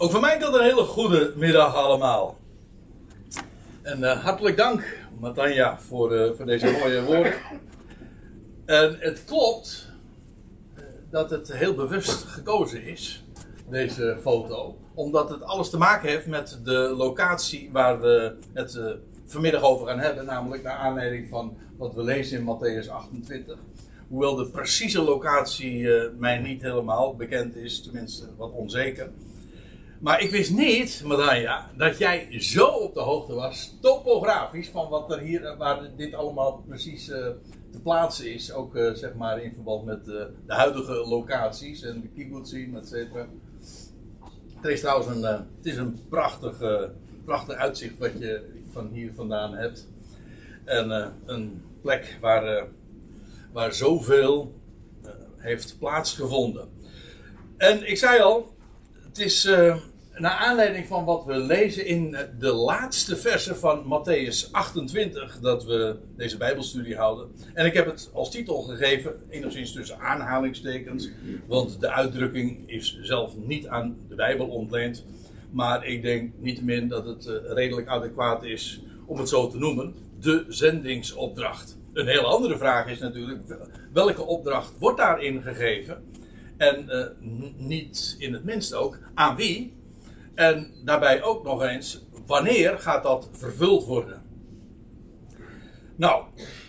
Ook van mij tot een hele goede middag allemaal. En uh, hartelijk dank, Matanja, voor, uh, voor deze mooie woorden. En het klopt uh, dat het heel bewust gekozen is, deze foto. Omdat het alles te maken heeft met de locatie waar we het vanmiddag over gaan hebben. Namelijk naar aanleiding van wat we lezen in Matthäus 28. Hoewel de precieze locatie mij niet helemaal bekend is, tenminste wat onzeker. Maar ik wist niet, Maranja, dat jij zo op de hoogte was, topografisch, van wat er hier, waar dit allemaal precies uh, te plaatsen is. Ook uh, zeg maar in verband met uh, de huidige locaties en de kibbutzim, et cetera. Het is trouwens een, het is een prachtig, prachtig uitzicht wat je van hier vandaan hebt. En een plek waar, waar zoveel heeft plaatsgevonden. En ik zei al, het is uh, naar aanleiding van wat we lezen in de laatste versen van Matthäus 28 dat we deze Bijbelstudie houden. En ik heb het als titel gegeven, enigszins tussen aanhalingstekens, want de uitdrukking is zelf niet aan de Bijbel ontleend. Maar ik denk niettemin dat het uh, redelijk adequaat is om het zo te noemen: de zendingsopdracht. Een heel andere vraag is natuurlijk: welke opdracht wordt daarin gegeven? En uh, niet in het minst ook aan wie. En daarbij ook nog eens, wanneer gaat dat vervuld worden? Nou,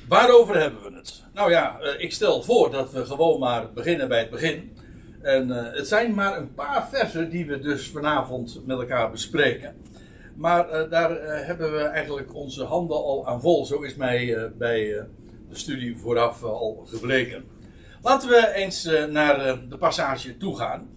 waarover hebben we het? Nou ja, uh, ik stel voor dat we gewoon maar beginnen bij het begin. En uh, het zijn maar een paar versen die we dus vanavond met elkaar bespreken. Maar daar hebben we eigenlijk onze handen al aan vol. Zo is mij bij de studie vooraf al gebleken. Laten we eens uh, naar uh, de passage toe gaan.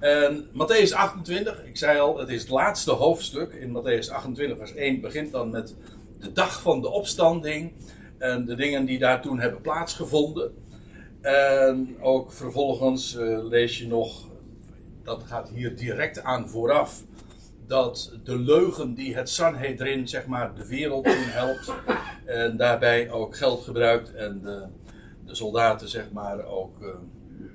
Uh, Matthäus 28, ik zei al, het is het laatste hoofdstuk. In Matthäus 28, vers 1 begint dan met de dag van de opstanding. En de dingen die daar toen hebben plaatsgevonden. En ook vervolgens eh, lees je nog, dat gaat hier direct aan vooraf. Dat de leugen die het Sanhedrin, zeg maar, de wereld toen helpt. En daarbij ook geld gebruikt en de de soldaten zeg maar ook uh,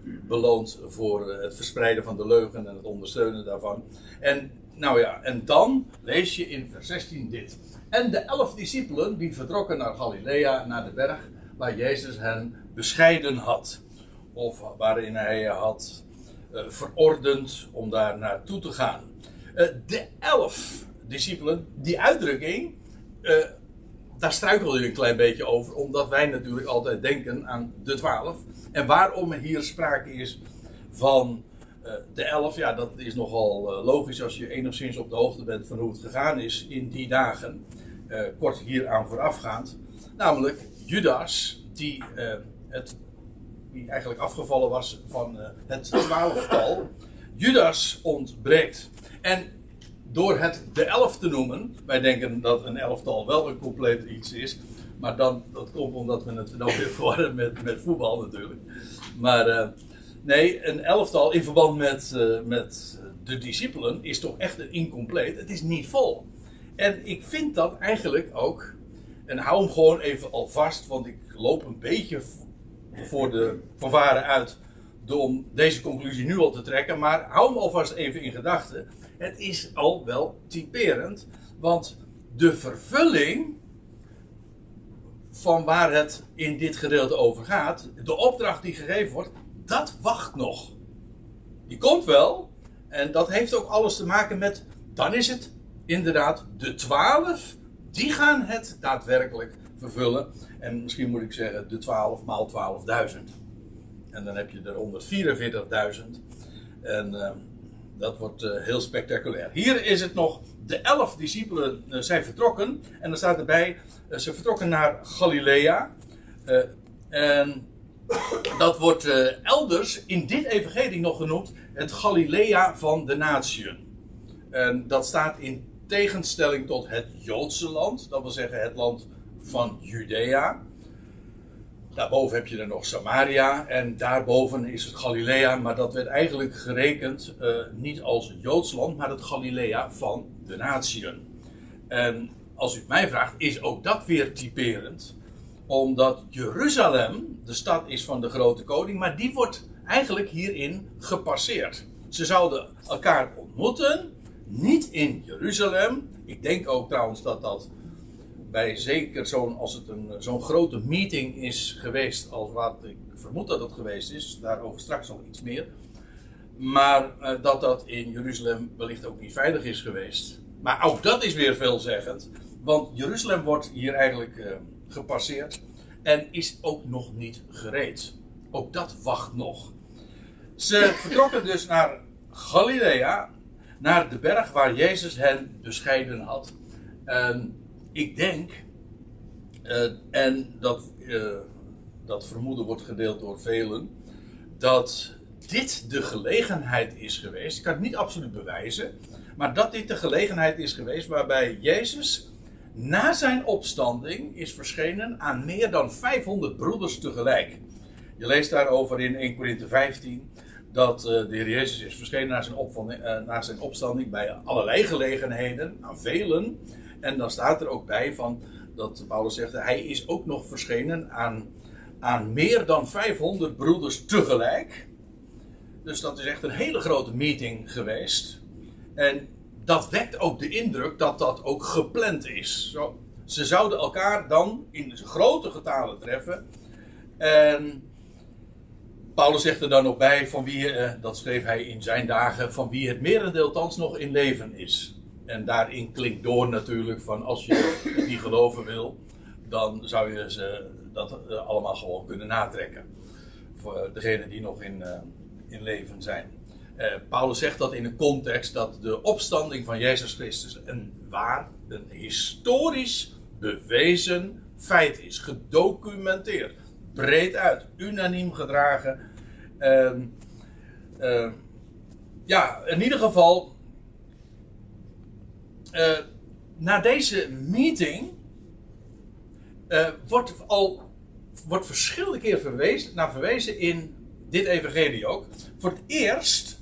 beloond voor het verspreiden van de leugen en het ondersteunen daarvan. En nou ja, en dan lees je in vers 16 dit. En de elf discipelen die vertrokken naar Galilea, naar de berg waar Jezus hen bescheiden had. Of waarin hij had uh, verordend om daar naartoe te gaan. De elf discipelen, die uitdrukking daar struikelde je een klein beetje over, omdat wij natuurlijk altijd denken aan de twaalf. En waarom hier sprake is van uh, de elf, ja, dat is nogal uh, logisch als je enigszins op de hoogte bent van hoe het gegaan is in die dagen. Uh, kort hieraan voorafgaand. Namelijk Judas, die, het, die eigenlijk afgevallen was van het twaalftal. Judas ontbreekt. En door het de elf te noemen, wij denken dat een elftal wel een compleet iets is, maar dan, dat komt omdat we het dan weer verwarren met, met voetbal natuurlijk. Maar uh, nee, een elftal in verband met, uh, met de discipelen is toch echt een incompleet. Het is niet vol. En ik vind dat eigenlijk ook, en hou hem gewoon even al vast, want ik loop een beetje voor de fanfare uit om deze conclusie nu al te trekken, maar hou hem alvast even in gedachten. Het is al wel typerend, want de vervulling van waar het in dit gedeelte over gaat, de opdracht die gegeven wordt, dat wacht nog. Die komt wel, en dat heeft ook alles te maken met, dan is het inderdaad de twaalf, die gaan het daadwerkelijk vervullen. En misschien moet ik zeggen de twaalf maal 12.000. En dan heb je er 144.000. En uh, dat wordt uh, heel spectaculair. Hier is het nog, de elf discipelen uh, zijn vertrokken. En dan staat erbij, ze vertrokken naar Galilea. en dat wordt elders in dit evangelie nog genoemd het Galilea van de natieën. En dat staat in tegenstelling tot het Joodse land. Dat wil zeggen het land van Judea. Daarboven heb je dan nog Samaria en daarboven is het Galilea, maar dat werd eigenlijk gerekend uh, niet als Joods land, maar het Galilea van de natieën. En als u het mij vraagt, is ook dat weer typerend, omdat Jeruzalem de stad is van de grote koning, maar die wordt eigenlijk hierin gepasseerd. Ze zouden elkaar ontmoeten niet in Jeruzalem. Ik denk ook trouwens dat dat bij zeker zo'n, als het een, zo'n grote meeting is geweest, als wat ik vermoed dat het geweest is, daarover straks nog iets meer. Maar uh, dat dat in Jeruzalem wellicht ook niet veilig is geweest. Maar ook dat is weer veelzeggend, want Jeruzalem wordt hier eigenlijk uh, gepasseerd en is ook nog niet gereed. Ook dat wacht nog. Ze vertrokken dus naar Galilea, naar de berg waar Jezus hen bescheiden had. En ik denk, uh, en dat, uh, dat vermoeden wordt gedeeld door velen, dat dit de gelegenheid is geweest. Ik kan het niet absoluut bewijzen, maar dat dit de gelegenheid is geweest waarbij Jezus na zijn opstanding is verschenen aan meer dan 500 broeders tegelijk. Je leest daarover in 1 Corinthië 15 dat uh, de Heer Jezus is verschenen na zijn, na zijn, opstanding bij allerlei gelegenheden, aan velen. En dan staat er ook bij van, dat Paulus zegt, hij is ook nog verschenen aan, aan meer dan 500 broeders tegelijk. Dus dat is echt een hele grote meeting geweest. En dat wekt ook de indruk dat dat ook gepland is. Zo, ze zouden elkaar dan in grote getalen treffen. En Paulus zegt er dan ook bij van wie, eh, dat schreef hij in zijn dagen, van wie het merendeel thans nog in leven is. En daarin klinkt door natuurlijk van als je die geloven wil, dan zou je ze dat eh, allemaal gewoon kunnen natrekken. Voor degenen die nog in, uh, in leven zijn. Uh, Paulus zegt dat in een context dat de opstanding van Jezus Christus een waar, een historisch bewezen feit is. Gedocumenteerd, breed uit, unaniem gedragen. Uh, uh, ja, in ieder geval. Uh, na deze meeting. wordt al. Wordt verschillende keer verwezen, naar verwezen in dit evangelie ook. Voor het eerst.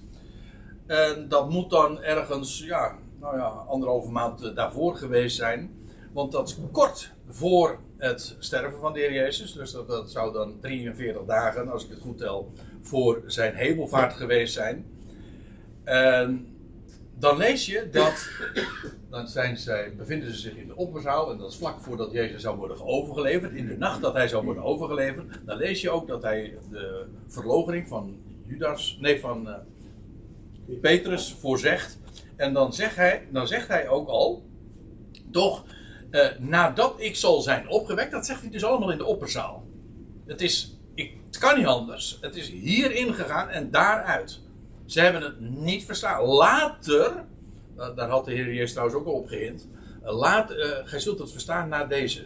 En dat moet dan ergens. Ja, nou ja, anderhalve maand daarvoor geweest zijn. Want dat is kort voor het sterven van de Heer Jezus. Dus dat, dat, zou dan 43 dagen, als ik het goed tel, voor zijn hemelvaart geweest zijn. En dan lees je dat. Dan zijn zij, bevinden ze zich in de opperzaal. En dat is vlak voordat Jezus zou worden overgeleverd. In de nacht dat hij zou worden overgeleverd. Dan lees je ook dat hij de verlogering van Judas. Nee, van uh, Petrus voorzegt. En dan zegt, hij, dan zegt hij ook al. Toch uh, nadat ik zal zijn opgewekt, dat zegt hij dus allemaal in de opperzaal. Het, is, ik, het kan niet anders. Het is hierin gegaan en daaruit. Ze hebben het niet verstaan. Later, daar had de Heer Jezus trouwens ook al op gehind. Laat, uh, gij zult het verstaan na deze.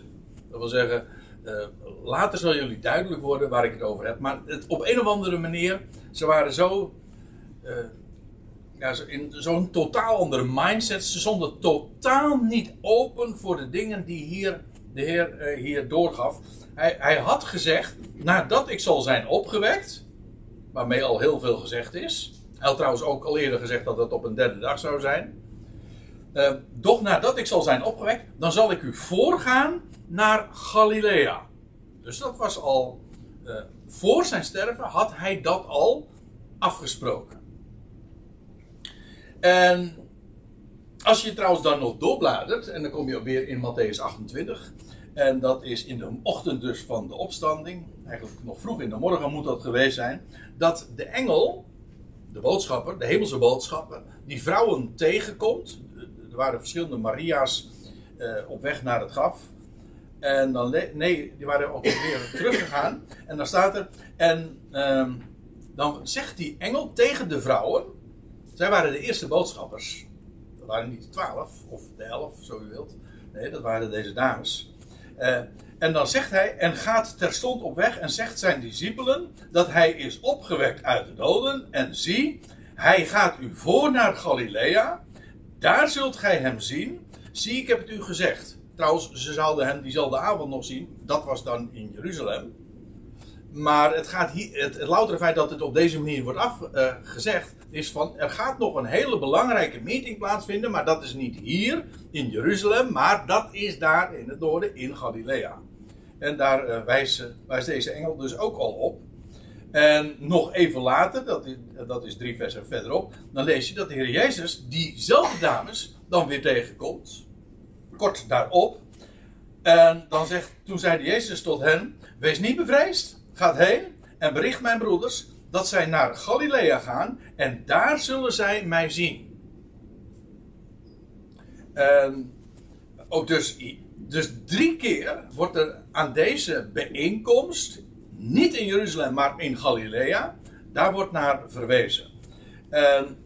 Dat wil zeggen, uh, later zal jullie duidelijk worden waar ik het over heb. Maar het, op een of andere manier, ze waren zo uh, ja, in zo'n totaal andere mindset. Ze stonden totaal niet open voor de dingen die hier, de Heer hier doorgaf. Hij, hij had gezegd, nadat ik zal zijn opgewekt, waarmee al heel veel gezegd is. Hij had trouwens ook al eerder gezegd dat het op een derde dag zou zijn. Uh, doch nadat ik zal zijn opgewekt, dan zal ik u voorgaan naar Galilea. Dus dat was al, uh, voor zijn sterven had hij dat al afgesproken. En als je trouwens dan nog doorbladert, en dan kom je weer in Matthäus 28. En dat is in de ochtend dus van de opstanding. Eigenlijk nog vroeg in de morgen moet dat geweest zijn. Dat de engel, de boodschapper, de hemelse boodschapper, die vrouwen tegenkomt. Er waren verschillende Maria's uh, op weg naar het graf. En dan, nee, die waren ook weer teruggegaan. En dan staat er, en uh, dan zegt die engel tegen de vrouwen. Zij waren de eerste boodschappers. Dat waren niet de twaalf of de elf, zo u wilt. Nee, dat waren deze dames. Uh, en dan zegt hij, en gaat terstond op weg en zegt zijn discipelen dat hij is opgewekt uit de doden. En zie, hij gaat u voor naar Galilea. Daar zult gij hem zien. Zie, ik heb het u gezegd. Trouwens, ze zouden hem diezelfde avond nog zien. Dat was dan in Jeruzalem. Maar het, gaat hier, het, het loutere feit dat het op deze manier wordt afgezegd, is van er gaat nog een hele belangrijke meeting plaatsvinden, maar dat is niet hier in Jeruzalem, maar dat is daar in het noorden in Galilea. En daar uh, wijst, deze engel dus ook al op. En nog even later, dat is, dat is drie versen verderop, dan lees je dat de Heer Jezus diezelfde dames dan weer tegenkomt. Kort daarop. En dan zegt, toen zei Jezus tot hen, wees niet bevreesd, gaat heen en bericht mijn broeders dat zij naar Galilea gaan en daar zullen zij mij zien. En ook dus, dus drie keer wordt er aan deze bijeenkomst, niet in Jeruzalem, maar in Galilea, daar wordt naar verwezen. En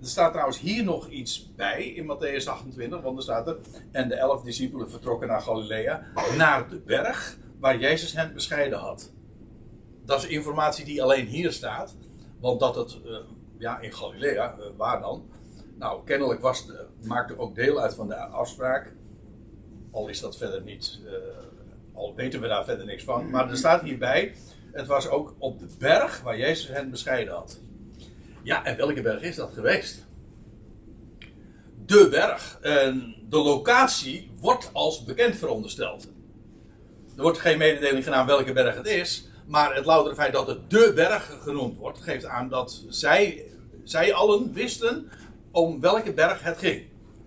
er staat trouwens hier nog iets bij in Matthäus 28, want er staat er. En de elf discipelen vertrokken naar Galilea, naar de berg waar Jezus hen bescheiden had. Dat is informatie die alleen hier staat, want dat het, uh, ja, in Galilea, uh, waar dan? Nou, kennelijk was de, maakte ook deel uit van de afspraak. Al is dat verder niet, uh, al weten we daar verder niks van. Maar er staat hierbij, het was ook op de berg waar Jezus hen bescheiden had. Ja, en welke berg is dat geweest? De berg. En de locatie wordt als bekend verondersteld. Er wordt geen mededeling gedaan welke berg het is. Maar het loutere feit dat het de berg genoemd wordt, geeft aan dat zij, zij allen wisten om welke berg het ging.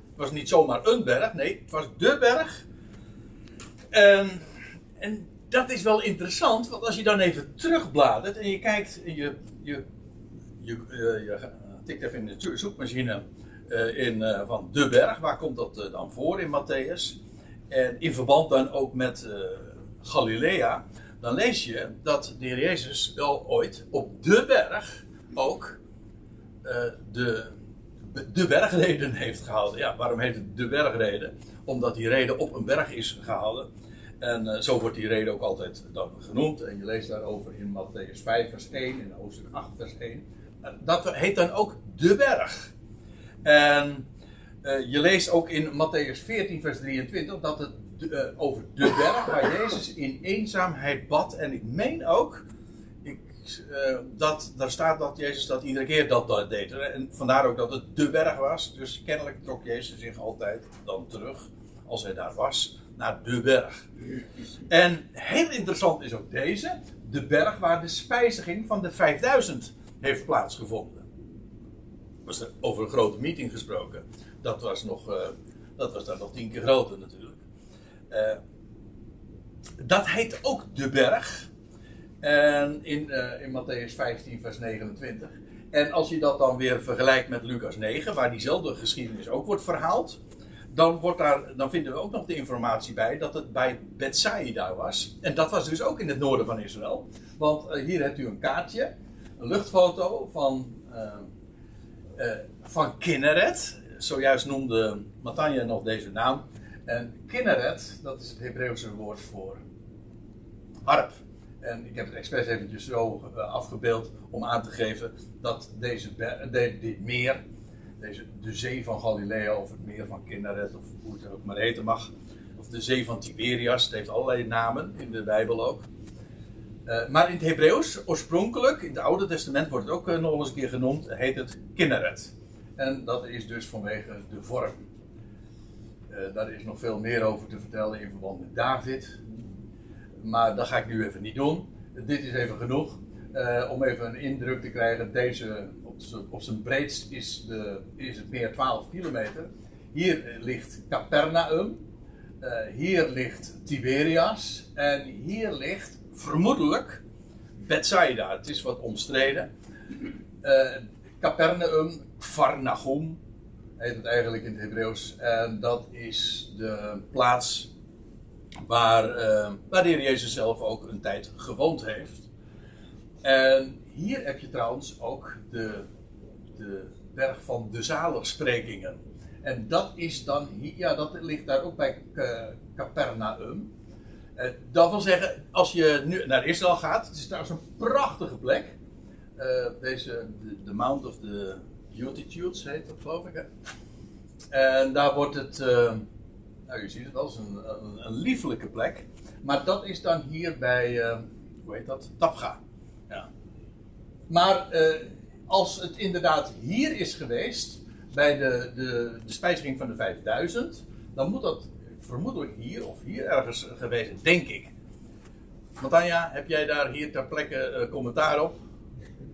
Het was niet zomaar een berg, nee, het was de berg. En, en dat is wel interessant, want als je dan even terugbladert en je kijkt, je, je je, uh, je tikt even in de zoekmachine uh, in, uh, van De Berg. Waar komt dat dan voor in Matthäus? En in verband dan ook met Galilea. Dan lees je dat de Heer Jezus wel ooit op de berg ook de, de bergreden heeft gehouden. Ja, waarom heet het de bergreden? Omdat die reden op een berg is gehouden. En zo wordt die reden ook altijd dan genoemd. En je leest daarover in Matthäus 5 vers 1 en hoofdstuk 8 vers 1 dat heet dan ook de berg. En uh, je leest ook in Matthäus 14, vers 23 dat het uh, over de berg waar Jezus in eenzaamheid bad. En ik meen ook ik, uh, dat daar staat dat Jezus dat iedere keer dat, dat deed. En vandaar ook dat het de berg was. Dus kennelijk trok Jezus zich altijd dan terug, als hij daar was, naar de berg. En heel interessant is ook deze: de berg waar de spijziging van de 5000 heeft plaatsgevonden. Was er over een grote meeting gesproken. Dat was, nog, uh, dat was dan nog tien keer groter natuurlijk. Uh, dat heet ook de berg. En in, uh, in Matthäus 15, vers 29. En als je dat dan weer vergelijkt met Lucas 9, waar diezelfde geschiedenis ook wordt verhaald. Dan, wordt daar, dan vinden we ook nog de informatie bij dat het bij Bethsaida was. En dat was dus ook in het noorden van Israël. Want hier hebt u een kaartje een luchtfoto van, van Kinneret. Zojuist noemde Matanja nog deze naam. En Kinneret, dat is het Hebreeuwse woord voor harp. En ik heb het expres eventjes zo uh, afgebeeld om aan te geven dat deze, de, dit meer, deze, de zee van Galilea of het meer van Kinneret of hoe het ook maar heten mag, of de zee van Tiberias, het heeft allerlei namen in de Bijbel ook. Uh, maar in het Hebreeuws, oorspronkelijk, in het Oude Testament wordt het ook uh, nog eens een keer genoemd, heet het Kinneret. En dat is dus vanwege de vorm. Uh, daar is nog veel meer over te vertellen in verband met David. Maar dat ga ik nu even niet doen. Dit is even genoeg. om even een indruk te krijgen. Deze, op zijn breedst is, de, is het meer 12 kilometer. Hier ligt Capernaum. hier ligt Tiberias. En hier ligt vermoedelijk Bethsaida. Het is wat omstreden. Capernaum, Kvarnachum heet het eigenlijk in het Hebreeuws. En dat is de plaats waar, uh, waar de Heer Jezus zelf ook een tijd gewoond heeft. En hier heb je trouwens ook de, de berg van de zaligsprekingen. En dat is dan, ja, dat ligt daar ook bij uh, Capernaum. Uh, dat wil zeggen, als je nu naar Israël gaat, het is trouwens een prachtige plek. Deze, de, Mount of the Beatitudes heet dat, geloof ik. En daar wordt het, uh, nou je ziet het als een, een, een, liefelijke plek. Maar dat is dan hier bij, hoe heet dat? Tapga. Ja. Maar als het inderdaad hier is geweest, bij de, de, de spijziging van de 5000, dan moet dat vermoedelijk hier of hier ergens geweest, denk ik. Matanja, heb jij daar hier ter plekke uh, commentaar op?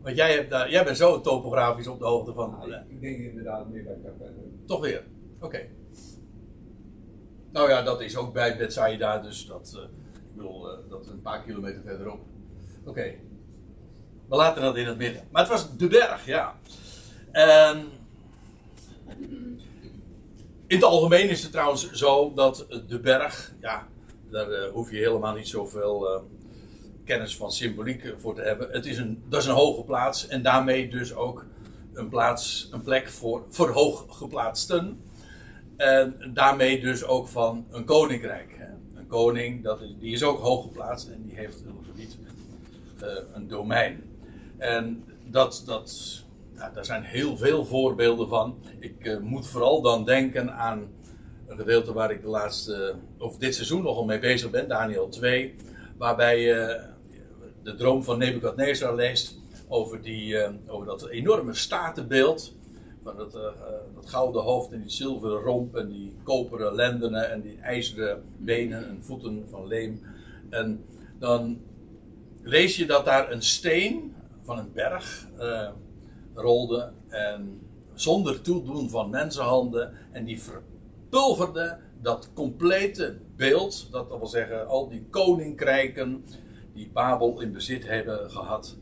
Want jij, hebt daar, jij bent zo topografisch op de hoogte van. Ja, ik denk inderdaad meer bij Capelle. Toch weer? Oké. Nou ja, dat is ook bij Bethsaida, dus dat, uh, ik bedoel, uh, dat is een paar kilometer verderop. Oké. We laten dat in het midden. Maar het was de berg, ja. En in het algemeen is het trouwens zo dat de berg, ja, daar uh, hoef je helemaal niet zoveel kennis van symboliek voor te hebben. Het is een, dat is een hoge plaats en daarmee dus ook een plaats, een plek voor, voor hooggeplaatsten. En daarmee dus ook van een koninkrijk. Een koning, dat is, die is ook hoog geplaatst en die heeft een gebied, uh, een domein. En dat, dat, daar zijn heel veel voorbeelden van. Ik uh, moet vooral dan denken aan een gedeelte waar ik de laatste, of dit seizoen nogal mee bezig ben, Daniel 2, waarbij je uh, de droom van Nebukadnezar leest over, die, uh, over dat enorme statenbeeld. Van dat, dat gouden hoofd en die zilveren romp en die koperen lendenen en die ijzeren benen en voeten van leem. En dan lees je dat daar een steen van een berg rolde en zonder toedoen van mensenhanden en die verpulverde dat complete beeld, dat wil zeggen al die koninkrijken die Babel in bezit hebben gehad,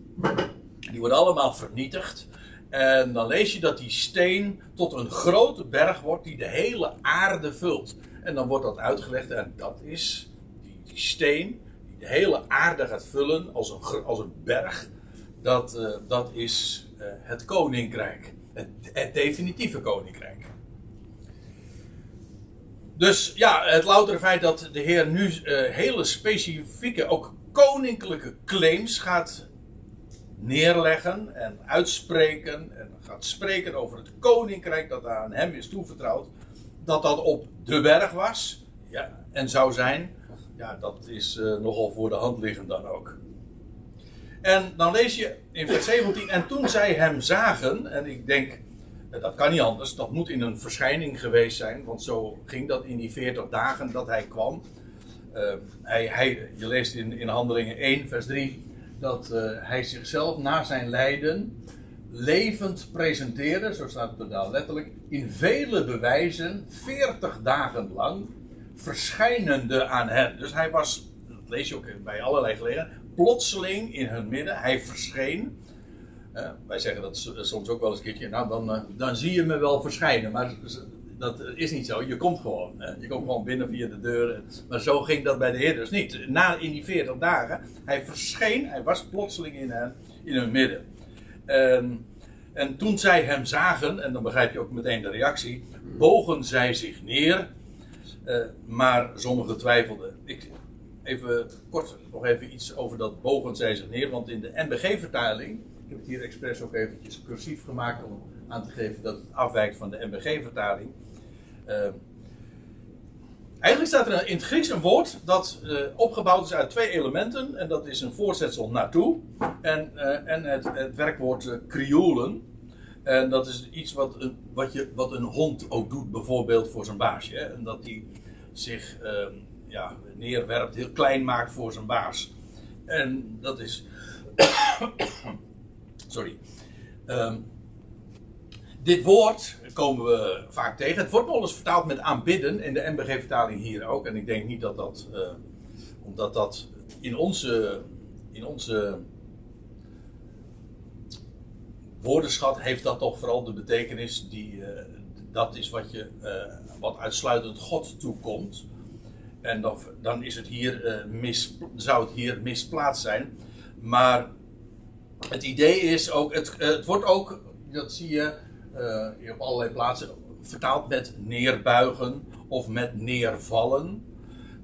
die worden allemaal vernietigd. En dan lees je dat die steen tot een grote berg wordt die de hele aarde vult. En dan wordt dat uitgelegd en dat is die, die steen die de hele aarde gaat vullen als een, als een berg. Dat, uh, dat is uh, het koninkrijk. Het, het, definitieve koninkrijk. Dus ja, het loutere feit dat de Heer nu uh, hele specifieke, ook koninklijke claims gaat neerleggen en uitspreken. En gaat spreken over het koninkrijk dat aan hem is toevertrouwd. Dat dat op de berg was ja, en zou zijn. Ja, dat is uh, nogal voor de hand liggend dan ook. En dan lees je in vers 17, en toen zij hem zagen, en ik denk, dat kan niet anders, dat moet in een verschijning geweest zijn, want zo ging dat in die 40 dagen dat hij kwam. Uh, hij, hij, je leest in, in Handelingen 1, vers 3, dat uh, hij zichzelf na zijn lijden levend presenteerde, zo staat het daar letterlijk, in vele bewijzen, 40 dagen lang, verschijnende aan hen. Dus hij was, dat lees je ook bij allerlei gelegenheden, plotseling in hun midden. Hij verscheen. Uh, wij zeggen dat soms ook wel eens een keertje. Nou, dan, uh, dan zie je me wel verschijnen. Maar dat is niet zo. Je komt gewoon. Uh, je komt gewoon binnen via de deur. Maar zo ging dat bij de Heer niet. Na, in die 40 dagen. Hij verscheen. Hij was plotseling in, hen, in hun midden. En, en toen zij hem zagen. En dan begrijp je ook meteen de reactie. Bogen zij zich neer. maar sommigen twijfelden. Ik, even kort nog even iets over dat bogen zij zich neer. Want in de NBG-vertaling, ik heb het hier expres ook eventjes cursief gemaakt om aan te geven dat het afwijkt van de NBG-vertaling. Uh, eigenlijk staat er in het Grieks een woord dat uh, opgebouwd is uit twee elementen. En dat is een voorzetsel naartoe en, uh, en het, het werkwoord kriolen. En dat is iets wat, een, wat, je, wat een hond ook doet, bijvoorbeeld voor zijn baasje. En dat die zich ehm, ja, neerwerpt, heel klein maakt voor zijn baas. En dat is. Sorry. Um, dit woord komen we vaak tegen. Het wordt nog eens vertaald met aanbidden in de MBG-vertaling hier ook. En ik denk niet dat dat, uh, omdat dat in onze, in onze woordenschat heeft dat toch vooral de betekenis die, uh, dat is wat, je, uh, wat uitsluitend God toekomt. En dan, dan is het hier, mis, zou het hier misplaatst zijn. Maar het idee is ook, het, het wordt ook, dat zie je uh, op allerlei plaatsen, vertaald met neerbuigen of met neervallen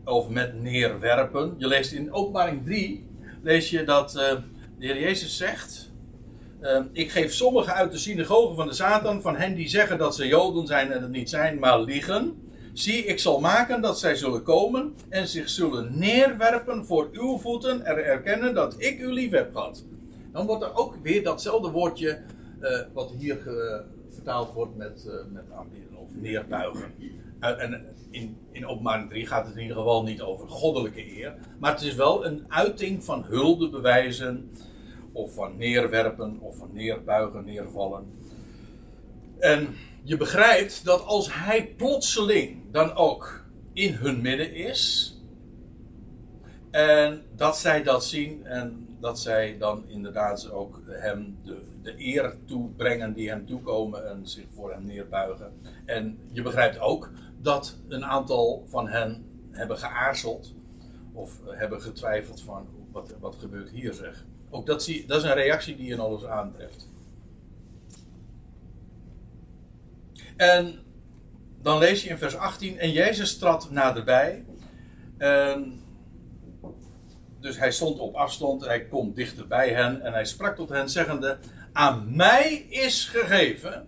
of met neerwerpen. Je leest in openbaring 3, lees je dat uh, de Heer Jezus zegt, uh, ik geef sommigen uit de synagogen van de Satan, van hen die zeggen dat ze Joden zijn en het niet zijn, maar liegen. Zie, ik zal maken dat zij zullen komen en zich zullen neerwerpen voor uw voeten en erkennen dat ik u lief heb gehad. Dan wordt er ook weer datzelfde woordje, wat hier vertaald wordt met, uh, met aanbieden of neerbuigen. Uh, en in, in openbaring 3 gaat het in ieder geval niet over goddelijke eer. Maar het is wel een uiting van hulde bewijzen. Of van neerwerpen, of van neerbuigen, neervallen. En je begrijpt dat als hij plotseling dan ook in hun midden is. En dat zij dat zien en dat zij dan inderdaad ook hem de, de eer toebrengen die hem toekomen en zich voor hem neerbuigen. En je begrijpt ook dat een aantal van hen hebben geaarzeld of hebben getwijfeld van wat, wat gebeurt hier zeg. Ook dat, zie, dat is een reactie die nog eens aantreft. En dan lees je in vers 18: En Jezus trad naderbij. En dus hij stond op afstand, hij komt dichter bij hen en hij sprak tot hen, zeggende: Aan mij is gegeven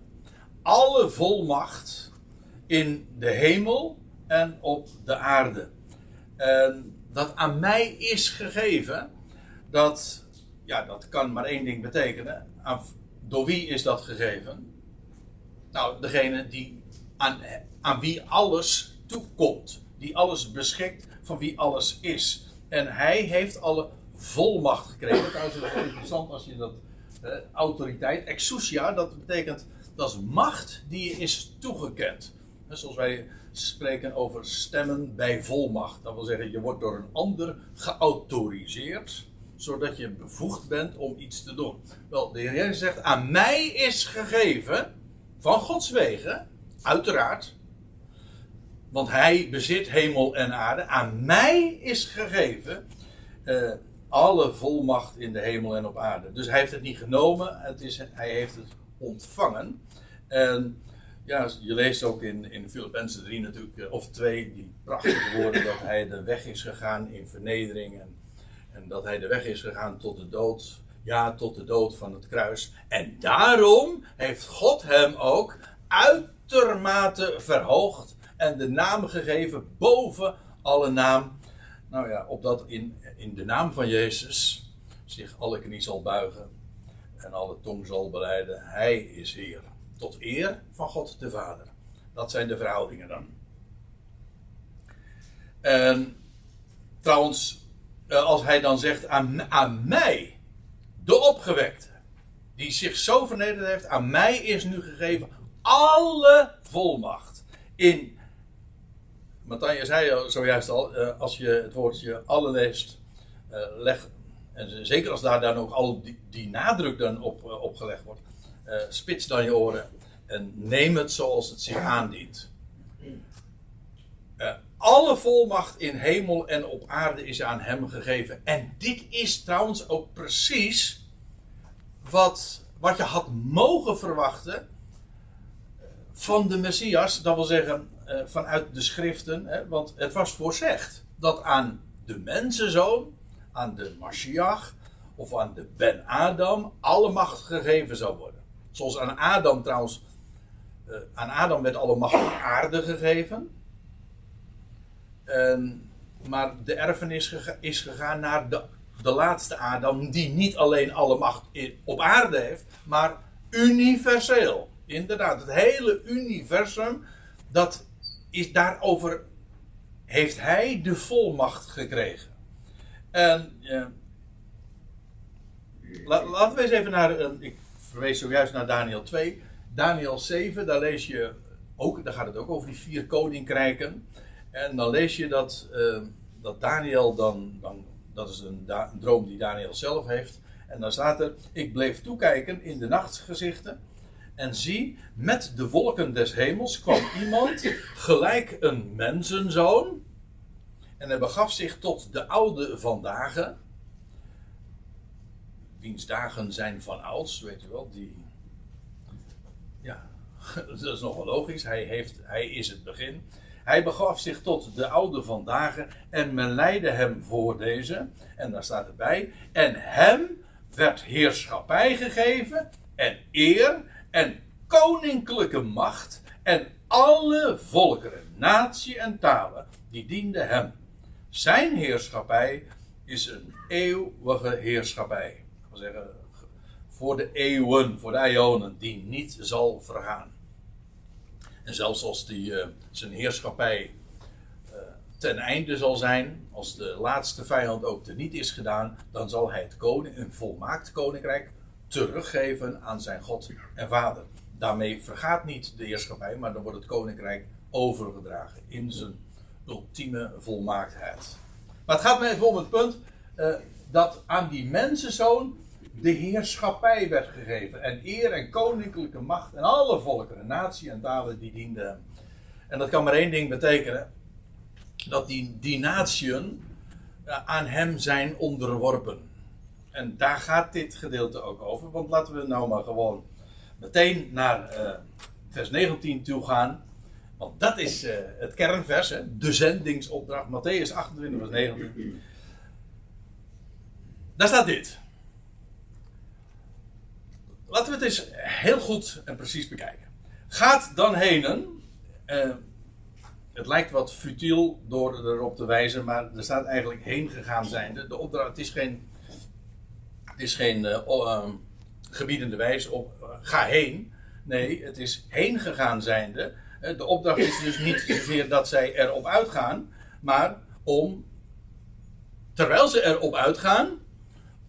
alle volmacht in de hemel en op de aarde. En dat aan mij is gegeven, dat, ja, dat kan maar één ding betekenen. Door wie is dat gegeven? Nou, degene die aan, aan wie alles toekomt, die alles beschikt, van wie alles is. En hij heeft alle volmacht gekregen. Trouwens, is het interessant als je dat. Autoriteit, exousia, dat betekent. Dat is macht die je is toegekend. zoals wij spreken over stemmen bij volmacht. Dat wil zeggen, je wordt door een ander geautoriseerd. Zodat je bevoegd bent om iets te doen. Wel, de Heer zegt: Aan mij is gegeven. Van Gods wegen. Uiteraard want hij bezit hemel en aarde. Aan mij is gegeven uh, alle volmacht in de hemel en op aarde. Dus hij heeft het niet genomen, het is, hij heeft het ontvangen. En ja, je leest ook in, in Filippenzen 3 natuurlijk, eh, of 2, die prachtige woorden dat hij de weg is gegaan in vernedering. En, en dat hij de weg is gegaan tot de dood. Ja, tot de dood van het kruis. En daarom heeft God hem ook uitermate verhoogd en de naam gegeven boven alle naam. Nou ja, opdat in, in de naam van Jezus zich alle knie zal buigen en alle tong zal beleiden. Hij is Heer. Tot eer van God de Vader. Dat zijn de verhoudingen dan. En trouwens, eh, als hij dan zegt aan, aan mij, de opgewekte, die zich zo vernederd heeft, aan mij is nu gegeven alle volmacht in Matthijs zei zojuist al, eh, als je het woordje alle leest, uh, leg, en zeker als daar dan ook al die, die nadruk dan op, uh, opgelegd wordt, spits dan je oren en neem het zoals het zich aandient. alle volmacht in hemel en op aarde is aan hem gegeven. En dit is trouwens ook precies wat, wat je had mogen verwachten van de Messias. Dat wil zeggen, uh, vanuit de schriften, hè, want het was voorzegd dat aan de mensenzoon, aan de Mashiach of aan de Ben Adam alle macht gegeven zou worden. Zoals aan Adam trouwens, uh, aan Adam werd alle macht op aarde gegeven. maar de erfenis is gegaan naar de, laatste Adam, die niet alleen alle macht op aarde heeft, maar universeel. Inderdaad, het hele universum, dat is daarover heeft hij de volmacht gekregen. En uh, laten we eens even naar, uh, ik verwees zojuist naar Daniel 2. Daniel 7, daar lees je ook, daar gaat het ook over die vier koninkrijken. En dan lees je dat, uh, dat Daniel dan, dan, dat is een, een droom die Daniel zelf heeft. En dan staat er, ik bleef toekijken in de nachtgezichten en zie, met de wolken des hemels kwam iemand, gelijk een mensenzoon. En hij begaf zich tot de oude vandaag. Wiens dagen zijn van ouds, weet u wel. Die, ja, dat is nogal logisch. Hij, heeft, hij is het begin. Hij begaf zich tot de oude vandaag en men leidde hem voor deze. En daar staat erbij. En hem werd heerschappij gegeven en eer en koninklijke macht en alle volkeren, natie en talen, die dienden hem. Zijn heerschappij is een eeuwige heerschappij. Dat wil zeggen, voor de eeuwen, voor de ionen, die niet zal vergaan. En zelfs als die, uh, zijn heerschappij uh, ten einde zal zijn, als de laatste vijand ook teniet is gedaan, dan zal hij het koning, een volmaakt koninkrijk teruggeven aan zijn God en Vader. Daarmee vergaat niet de heerschappij, maar dan wordt het koninkrijk overgedragen in zijn ultieme volmaaktheid. Maar het gaat me even om het punt uh, dat aan die mensenzoon de heerschappij werd gegeven. En eer en koninklijke macht en alle volkeren, natie en talen die dienden. En dat kan maar één ding betekenen. Dat die, die natieën uh, aan hem zijn onderworpen. En daar gaat dit gedeelte ook over. Want laten we nou maar gewoon meteen naar uh, vers 19 toe gaan. Want dat is uh, het kernvers, hè? de zendingsopdracht. Matthäus 28, vers 19. Daar staat dit. Laten we het eens heel goed en precies bekijken. Gaat dan henen. Uh, het lijkt wat futiel door erop te wijzen, maar er staat eigenlijk heen gegaan zijnde. De opdracht, het is geen, is geen uh, uh, gebiedende wijs op ga heen. Nee, het is heen gegaan zijnde. De opdracht is dus niet zozeer dat zij erop uitgaan, maar om, terwijl ze erop uitgaan,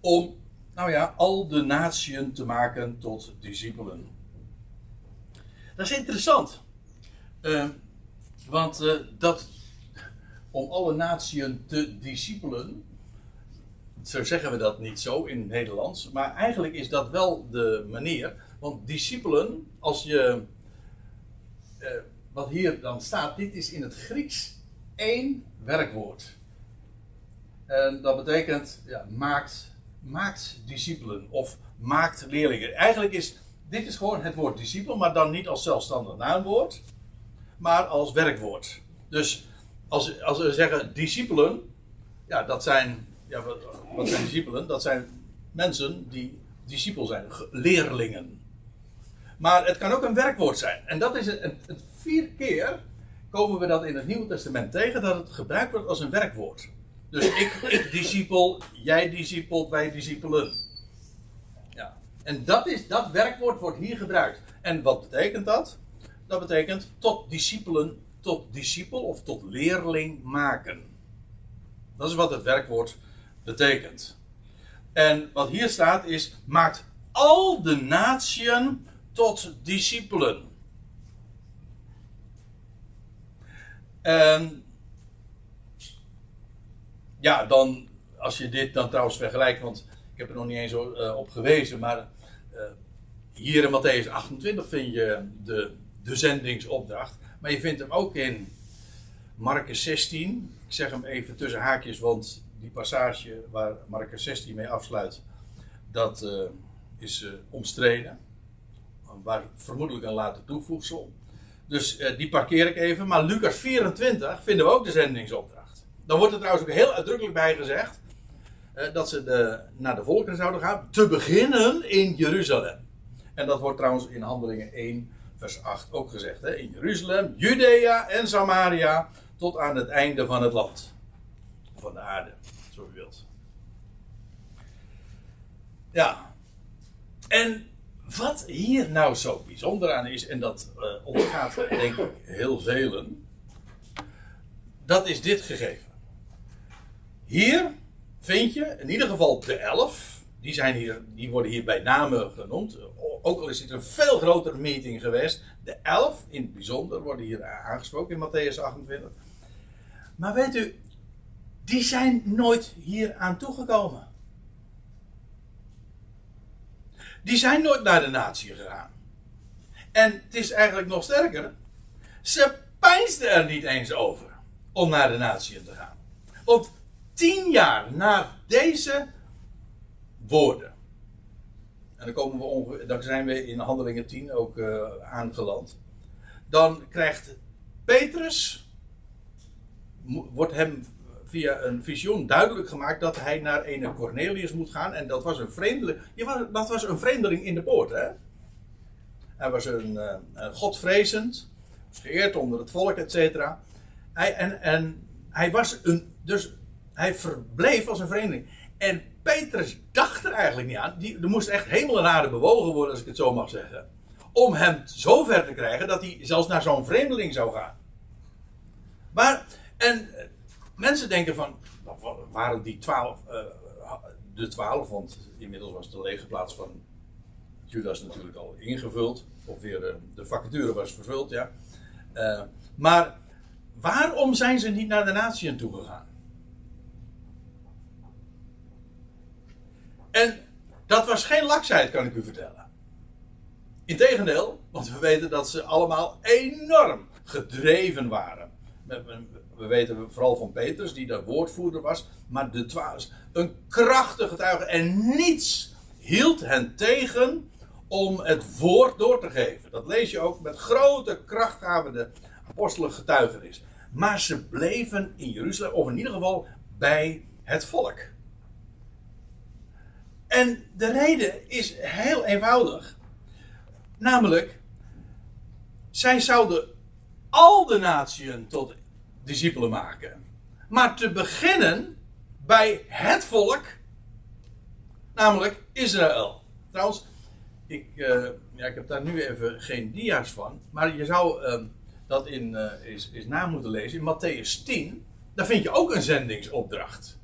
om, nou ja, al de natieën te maken tot discipelen. Dat is interessant. Uh, want dat, om alle natieën te discipelen, zo zeggen we dat niet zo in het Nederlands, maar eigenlijk is dat wel de manier. Want discipelen, als je. Uh, wat hier dan staat, dit is in het Grieks één werkwoord. En dat betekent, ja, maakt, maakt discipelen of maakt leerlingen. Eigenlijk is dit is gewoon het woord discipel, maar dan niet als zelfstandig naamwoord, maar als werkwoord. Dus als, als we zeggen discipelen, ja, dat zijn, ja, wat, zijn discipelen? Dat zijn mensen die discipel zijn, leerlingen. Maar het kan ook een werkwoord zijn. En dat is het vier keer komen we dat in het Nieuwe Testament tegen, dat het gebruikt wordt als een werkwoord. Dus ik, ik discipel, jij discipelt, wij discipelen. Ja. En dat, is, dat werkwoord wordt hier gebruikt. En wat betekent dat? Dat betekent tot discipelen, tot discipel of tot leerling maken. Dat is wat het werkwoord betekent. En wat hier staat is, maakt al de natieën tot discipelen. En ja, dan, als je dit dan trouwens vergelijkt, want ik heb er nog niet eens uh, op gewezen, maar uh, hier in Matthäus 28 vind je de, de zendingsopdracht. Maar je vindt hem ook in Marcus 16. Ik zeg hem even tussen haakjes, want die passage waar Marcus 16 mee afsluit, dat uh, is omstreden waar vermoedelijk een later toevoegsel. Dus uh, die parkeer ik even. Maar Lucas 24 vinden we ook de zendingsopdracht. Dan wordt er trouwens ook heel uitdrukkelijk bij gezegd uh, dat ze de, naar de volkeren zouden gaan. Te beginnen in Jeruzalem. En dat wordt trouwens in Handelingen 1, vers 8 ook gezegd. Hè? In Jeruzalem, Judea en Samaria. Tot aan het einde van het land. Van de aarde, zo u wilt. Ja. En wat hier nou zo bijzonder aan is, en dat uh, ondergaat denk ik heel velen, dat is dit gegeven. Hier vind je in ieder geval de elf, die, zijn hier, die worden hier bij name genoemd, ook al is het een veel grotere meeting geweest. De elf in het bijzonder worden hier aangesproken in Matthäus 28. Maar weet u, die zijn nooit hier aan toegekomen. die zijn nooit naar de natie gegaan. En het is eigenlijk nog sterker. Ze peinsden er niet eens over om naar de natie te gaan. Want tien jaar na deze woorden. En dan, komen we dan zijn we in Handelingen 10 ook uh, aangeland. Dan krijgt Petrus, wordt hem via een visioen duidelijk gemaakt dat hij naar een Cornelius moet gaan. En dat was een vreemdeling. Dat was een vreemdeling in de poort, hè? Hij was een, uh, een godvrezend, geëerd onder het volk, et cetera. Hij, en, en hij was een, dus hij verbleef als een vreemdeling. En Petrus dacht er eigenlijk niet aan. Die, er moest echt hemel en aarde bewogen worden, als ik het zo mag zeggen. Om hem zo ver te krijgen dat hij zelfs naar zo'n vreemdeling zou gaan. Maar, en mensen denken van, nou, waren die twaalf, uh, de twaalf, want inmiddels was de lege plaats van Judas natuurlijk al ingevuld. Of weer uh, de vacature was vervuld, ja. Uh, maar waarom zijn ze niet naar de natieën toegegaan? En dat was geen laksheid, kan ik u vertellen. Integendeel, want we weten dat ze allemaal enorm gedreven waren. We weten vooral van Petrus, die de woordvoerder was, maar de twaalf. Een krachtige getuige en niets hield hen tegen om het woord door te geven. Dat lees je ook met grote krachtgave apostelen getuigenis. Maar ze bleven in Jeruzalem, of in ieder geval bij het volk. En de reden is heel eenvoudig. Namelijk, zij zouden al de natieën tot discipelen maken. Maar te beginnen bij het volk, namelijk Israël. Trouwens, ik, uh, ja, ik heb daar nu even geen dia's van. Maar je zou uh, dat in, uh, is, is na moeten lezen. In Matthäus 10, daar vind je ook een zendingsopdracht.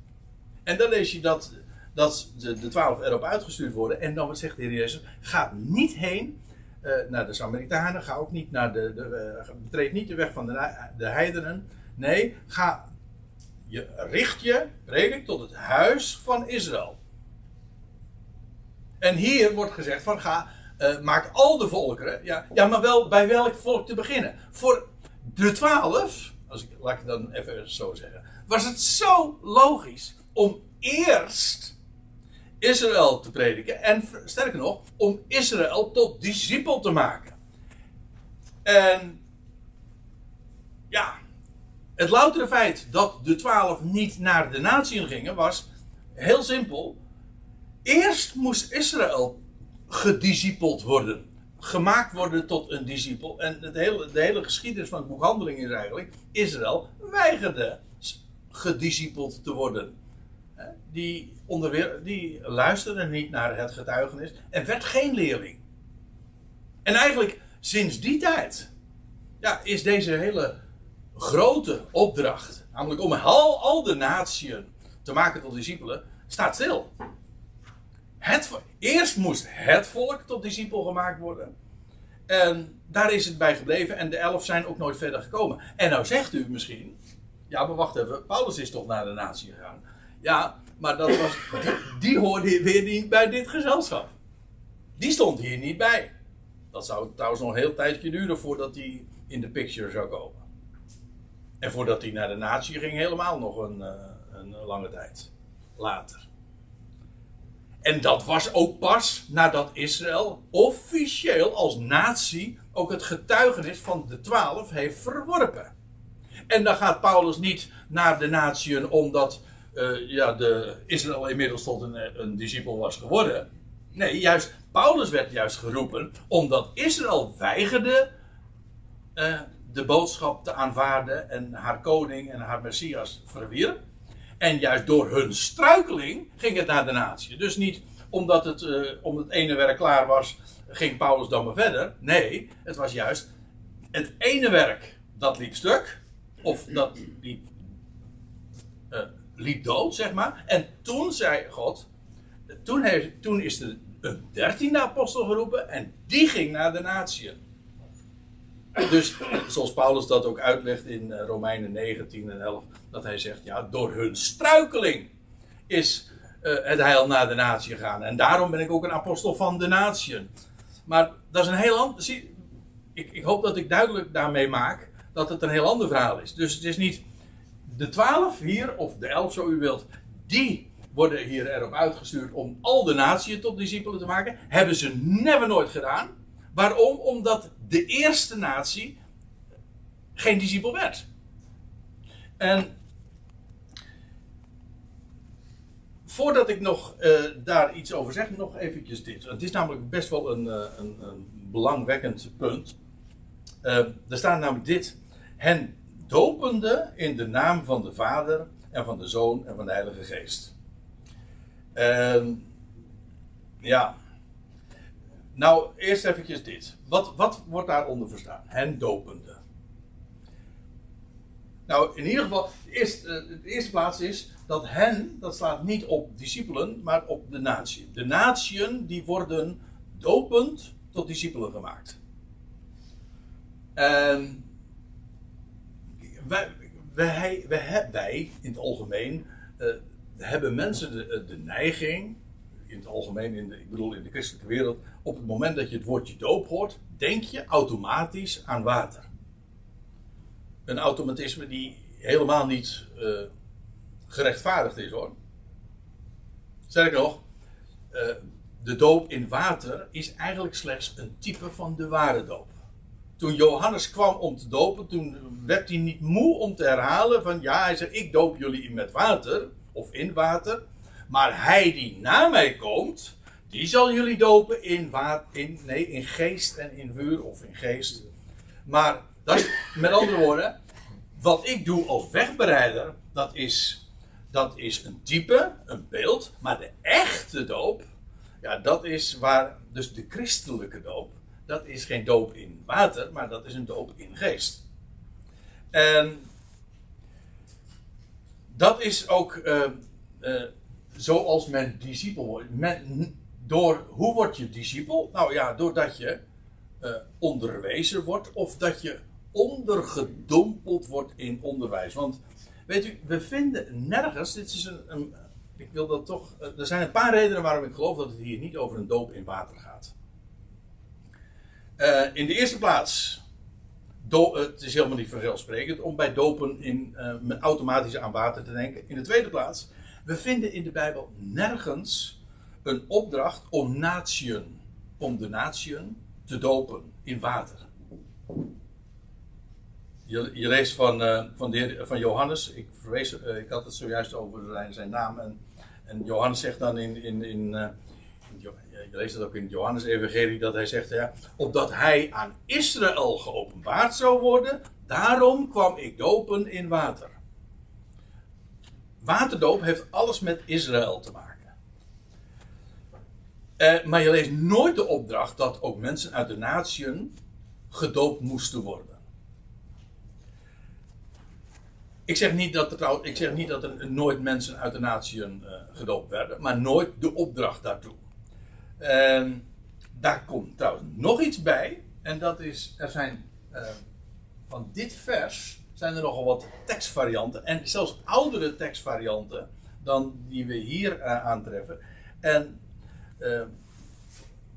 En dan lees je dat, dat de, de twaalf erop uitgestuurd worden. En dan zegt de Heer Jezus, ga niet heen naar de Samaritanen. Ga ook niet naar de, de betreed niet de weg van de, de heidenen. Nee, ga, je richt je, predik, tot het huis van Israël. En hier wordt gezegd van ga, uh, maak al de volkeren. Ja, ja, maar wel bij welk volk te beginnen? Voor de twaalf, als ik, laat ik het dan even zo zeggen, was het zo logisch om eerst Israël te prediken. En sterker nog, om Israël tot discipel te maken. En ja, het loutere feit dat de twaalf niet naar de natie gingen was heel simpel. Eerst moest Israël gediscipeld worden. Gemaakt worden tot een discipel. En het hele, de hele geschiedenis van het boek Handeling is eigenlijk... Israël weigerde gediscipeld te worden. Die, onderwer, die luisterde niet naar het getuigenis en werd geen leerling. En eigenlijk sinds die tijd ja, is deze hele grote opdracht, namelijk om al, al de natieën te maken tot discipelen, staat stil. Het, eerst moest het volk tot discipel gemaakt worden. En daar is het bij gebleven. En de elf zijn ook nooit verder gekomen. En nou zegt u misschien. Ja, maar wacht even. Paulus is toch naar de natie gegaan. Ja, maar dat was, die, die hoorde weer niet bij dit gezelschap. Die stond hier niet bij. Dat zou trouwens nog een heel tijdje duren voordat hij in de picture zou komen. En voordat hij naar de natie ging, helemaal nog een, eh, een lange tijd later. En dat was ook pas nadat Israël officieel als natie ook het getuigenis van de twaalf heeft verworpen. En dan gaat Paulus niet naar de natieën omdat uh, ja, de Israël inmiddels tot een, een discipel was geworden. Nee, juist Paulus werd juist geroepen omdat Israël weigerde uh, de boodschap te aanvaarden en haar koning en haar messias verwierp. En juist door hun struikeling ging het naar de natie. Dus niet omdat het, uh, om het ene werk klaar was, ging Paulus dan maar verder. Nee, het was juist het ene werk dat liep stuk. Of dat liep, uh, liep dood, zeg maar. En toen zei God, toen, heeft, toen is er een dertiende apostel geroepen en die ging naar de natie. Dus zoals Paulus dat ook uitlegt in eh, Romeinen 19 en 11, dat hij zegt, ja, door hun struikeling is uh, het heil naar de natie gegaan. En daarom ben ik ook een apostel van de natieën. Maar dat is een heel ander. Ik, ik, hoop dat ik duidelijk daarmee maak dat het een heel ander verhaal is. Dus het is niet de twaalf hier, of de elf zo u wilt, die worden hier erop uitgestuurd om al de natieën tot discipelen te maken. Hebben ze never nooit gedaan. Waarom? Omdat de eerste natie geen discipel werd. En voordat ik nog uh, daar iets over zeg, nog eventjes dit. Het is namelijk best wel een, uh, een, een belangwekkend punt. Uh, er staat namelijk dit. Hen dopende in de naam van de Vader en van de Zoon en van de Heilige Geest. En ja. Nou, eerst eventjes dit. Wat, wat wordt daaronder verstaan? Hen dopende. Nou, in ieder geval, de eh, eerste plaats is dat hen, dat slaat niet op discipelen, maar op de natie. De natieën die worden dopend tot discipelen gemaakt. En wij, wij, in het algemeen uh, hebben mensen de, eh, de neiging, in het algemeen, in de, ik bedoel in de christelijke wereld, op het moment dat je het woordje doop hoort, denk je automatisch aan water. Een automatisme die helemaal niet uh, gerechtvaardigd is hoor. Sterker nog, uh, de doop in water is eigenlijk slechts een type van de ware doop. Toen Johannes kwam om te dopen, toen werd hij niet moe om te herhalen van ja, hij zei ik doop jullie met water of in water. Maar hij die na mij komt, die zal jullie dopen in, water, in, nee, in geest en in vuur of in geest. Maar dat is, met andere woorden, wat ik doe als wegbereider, dat is, dat is een type, een beeld. Maar de echte doop, ja, dat is waar, dus de christelijke doop, dat is geen doop in water, maar dat is een doop in geest. En dat is ook uh, uh, zoals men discipel wordt. Men, door, hoe word je discipel? Nou ja, doordat je uh, onderwezen wordt of dat je ondergedompeld wordt in onderwijs. Want weet u, we vinden nergens, dit is een, een ik wil dat toch, er zijn een paar redenen waarom ik geloof dat het hier niet over een doop in water gaat. Uh, in de eerste plaats, het is helemaal niet vanzelfsprekend om bij dopen in, uh, automatisch aan water te denken. In de tweede plaats, we vinden in de Bijbel nergens een opdracht om natieën, om de natieën te dopen in water. Je, je leest van, uh, van, de van Johannes, ik, verwees, ik had het zojuist over zijn, zijn naam. En, en Johannes zegt dan in, in, in je leest het ook in het Johannes-evangelie, dat hij zegt, ja, opdat hij aan Israël geopenbaard zou worden, daarom kwam ik dopen in water. Waterdoop heeft alles met Israël te maken. Eh, maar je leest nooit de opdracht dat ook mensen uit de natieën gedoopt moesten worden. Ik zeg niet dat er, ik zeg niet dat er nooit mensen uit de natieën uh, gedoopt werden, maar nooit de opdracht daartoe. En daar komt trouwens nog iets bij. En dat is, er zijn uh, van dit vers zijn er nogal wat tekstvarianten. En zelfs oudere tekstvarianten dan die we hier uh, aantreffen. En uh,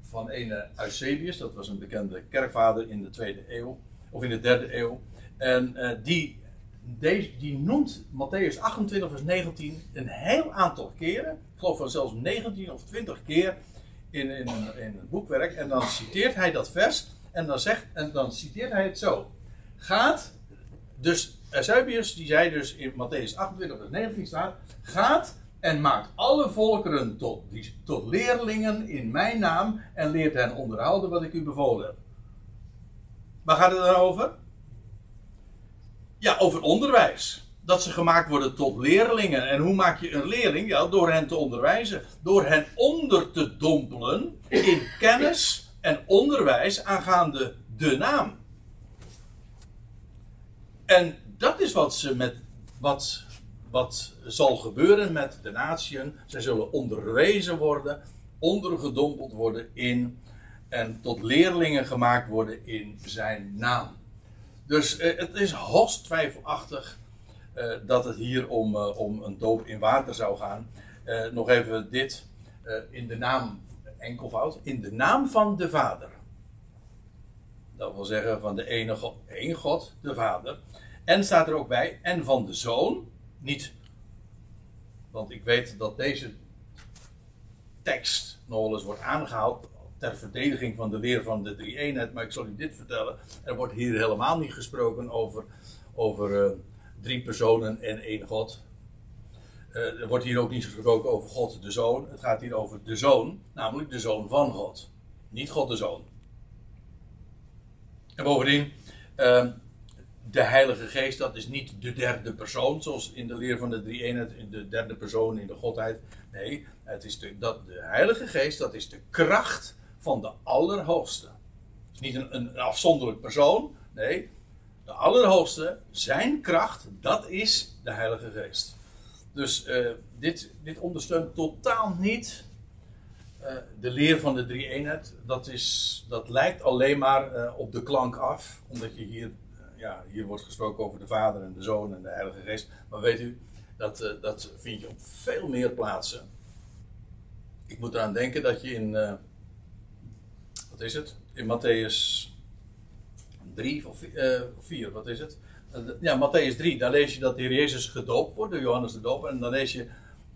van ene Eusebius, dat was een bekende kerkvader in de tweede eeuw. Of in de derde eeuw. En die, deze, die noemt Matthäus 28 vers 19 een heel aantal keren. Ik geloof van zelfs 19 of 20 keer in, in, in het boekwerk. En dan citeert hij dat vers. En dan, zegt, en dan citeert hij het zo. Gaat, dus Eusebius die zei dus in Matthäus 28 vers 19 staat. Gaat en maakt alle volkeren tot, tot leerlingen in mijn naam. En leert hen onderhouden wat ik u bevolen heb. Waar gaat het dan over? Ja, over onderwijs dat ze gemaakt worden tot leerlingen. En hoe maak je een leerling? Ja, door hen te onderwijzen. Door hen onder te dompelen in kennis en onderwijs aangaande de naam. En dat is wat, ze met, wat, wat zal gebeuren met de natieën. Zij zullen onderwezen worden, ondergedompeld worden in en tot leerlingen gemaakt worden in zijn naam. Dus eh, het is hoogst twijfelachtig uh, dat het hier om, uh, om een doop in water zou gaan. Uh, nog even dit. in de naam, enkelvoud, in de naam van de Vader. Dat wil zeggen van de ene God, één God, de Vader. En staat er ook bij, en van de Zoon. Niet, want ik weet dat deze tekst nog wel eens wordt aangehaald ter verdediging van de leer van de drie eenheid. Maar ik zal u dit vertellen. Er wordt hier helemaal niet gesproken over, over drie personen en één God. Uh, er wordt hier ook niet gesproken over God de Zoon. Het gaat hier over de Zoon, namelijk de Zoon van God. Niet God de Zoon. En bovendien, uh, de Heilige Geest, dat is niet de derde persoon, zoals in de leer van de drie eenheid, de derde persoon in de Godheid. Nee, het is de, dat, de Heilige Geest, dat is de kracht van de Allerhoogste. Het is niet een, een afzonderlijk persoon, nee, de Allerhoogste, zijn kracht, dat is de Heilige Geest. Dus uh, dit, dit ondersteunt totaal niet de leer van de drie eenheid. Dat, is, dat lijkt alleen maar uh, op de klank af, omdat je hier, ja, hier wordt gesproken over de Vader en de Zoon en de Heilige Geest. Maar weet u, dat, dat vind je op veel meer plaatsen. Ik moet eraan denken dat je in, wat is het? In Matthäus 3 of 4, wat is het? ja, Matthäus 3, daar lees je dat de Heer Jezus gedoopt wordt door Johannes de Doper. En dan lees je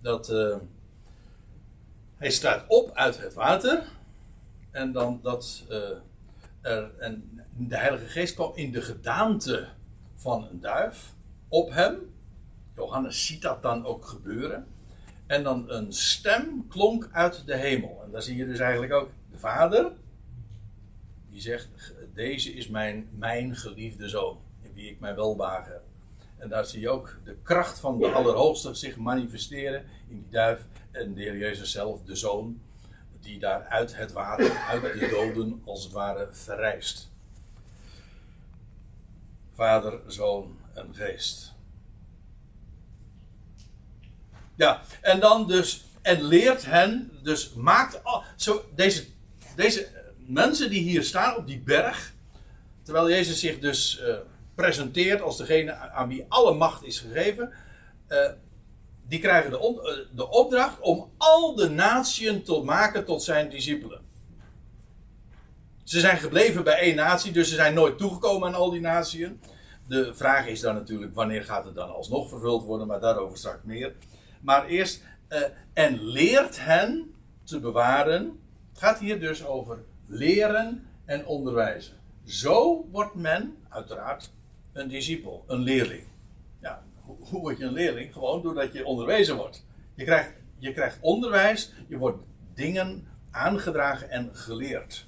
dat hij staat op uit het water. En dan dat uh, er, de Heilige Geest kwam in de gedaante van een duif op hem. Johannes ziet dat dan ook gebeuren. En dan een stem klonk uit de hemel. En daar zie je dus eigenlijk ook de Vader. Die zegt: Deze is mijn, mijn geliefde zoon wie ik mij welbagen heb. En daar zie je ook de kracht van de Allerhoogste zich manifesteren in die duif. En de Heer Jezus zelf, de Zoon, die daar uit het water, uit de doden, als het ware verrijst. Vader, Zoon en Geest. Ja, en dan dus, en leert hen, dus maakt, zo, deze, deze mensen die hier staan op die berg, terwijl Jezus zich dus uh, presenteert als degene aan wie alle macht is gegeven, uh, die krijgen de, uh, de opdracht om al de natieën te maken tot zijn discipelen. Ze zijn gebleven bij één natie, dus ze zijn nooit toegekomen aan al die natieën. De vraag is dan natuurlijk wanneer gaat het dan alsnog vervuld worden, maar daarover straks meer. Maar eerst, uh, en leert hen te bewaren. Het gaat hier dus over leren en onderwijzen. Zo wordt men, uiteraard, een discipel, een leerling. Ja, hoe, word je een leerling? Gewoon doordat je onderwezen wordt. Je krijgt, je krijgt onderwijs, je wordt dingen aangedragen en geleerd.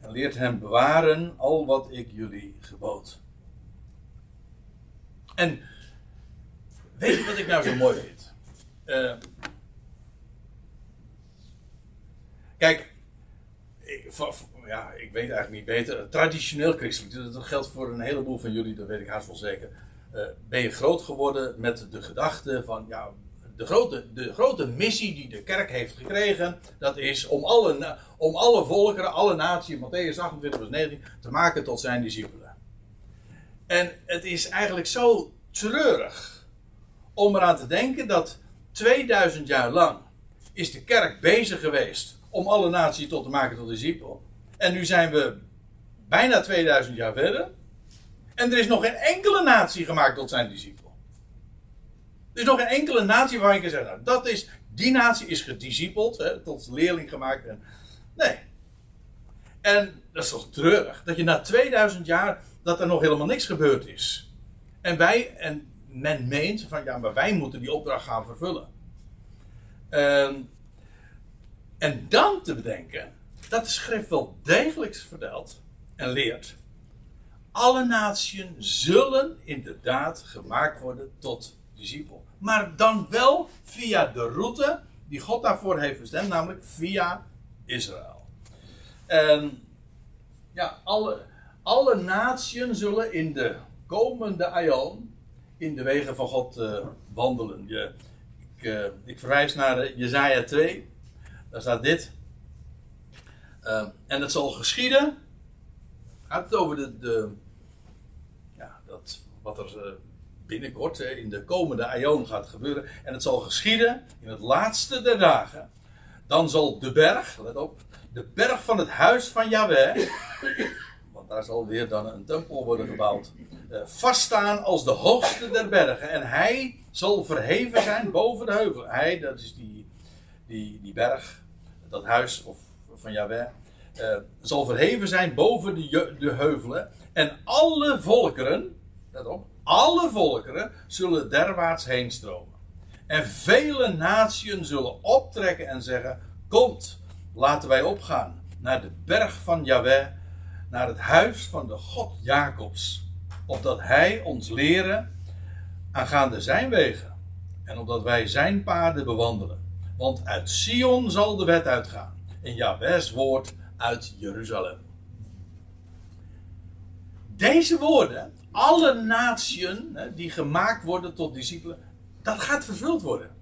En leert hem bewaren al wat ik jullie gebood. En weet je wat ik nou zo mooi vind? Uh, kijk, ja, ik weet eigenlijk niet beter. Traditioneel christelijk, dat geldt voor een heleboel van jullie, dat weet ik haast wel zeker. Uh, ben je groot geworden met de gedachte van, ja, de grote, de grote missie die de kerk heeft gekregen, dat is om alle, om alle volkeren, alle naties, Matthäus 28 vers 19, te maken tot zijn discipelen. En het is eigenlijk zo treurig om eraan te denken dat 2000 jaar lang is de kerk bezig geweest om alle naties tot te maken tot discipel. En nu zijn we bijna 2000 jaar verder. En er is nog geen enkele natie gemaakt tot zijn discipel. Er is nog geen enkele natie waar je kan zeggen, nou, dat is, die natie is gediscipeld, hè, tot leerling gemaakt. En, nee. En dat is toch treurig, dat je na 2000 jaar, dat er nog helemaal niks gebeurd is. En wij, en men meent van, ja, maar wij moeten die opdracht gaan vervullen. Um, en dan te bedenken dat de schrift wel degelijk vertelt en leert. Alle naties zullen inderdaad gemaakt worden tot discipel. Maar dan wel via de route die God daarvoor heeft bestemd, namelijk via Israël. En ja, alle, alle naties zullen in de komende aion in de wegen van God uh, wandelen. Je, ik, uh, ik verwijs naar Jezaja 2. Daar staat dit. Uh, en het zal geschieden. Gaat het over de, de ja, dat, wat er uh, binnenkort in de komende aion gaat gebeuren. En het zal geschieden in het laatste der dagen. Dan zal de berg, let op, de berg van het huis van Yahweh. Want daar zal weer dan een tempel worden gebouwd. Uh, vaststaan als de hoogste der bergen. En hij zal verheven zijn boven de heuvel. Hij, dat is die, die, die berg dat huis of, van Yahweh, uh, zal verheven zijn boven de, de heuvelen. En alle volkeren, let op, alle volkeren zullen derwaarts heen stromen. En vele naties zullen optrekken en zeggen: Komt, laten wij opgaan naar de berg van Yahweh, naar het huis van de God Jacobs. opdat hij ons leren aangaande zijn wegen. En opdat wij zijn paden bewandelen. Want uit Sion zal de wet uitgaan. En Jahweh's woord uit Jeruzalem. Deze woorden, alle natieën die gemaakt worden tot discipelen, dat gaat vervuld worden.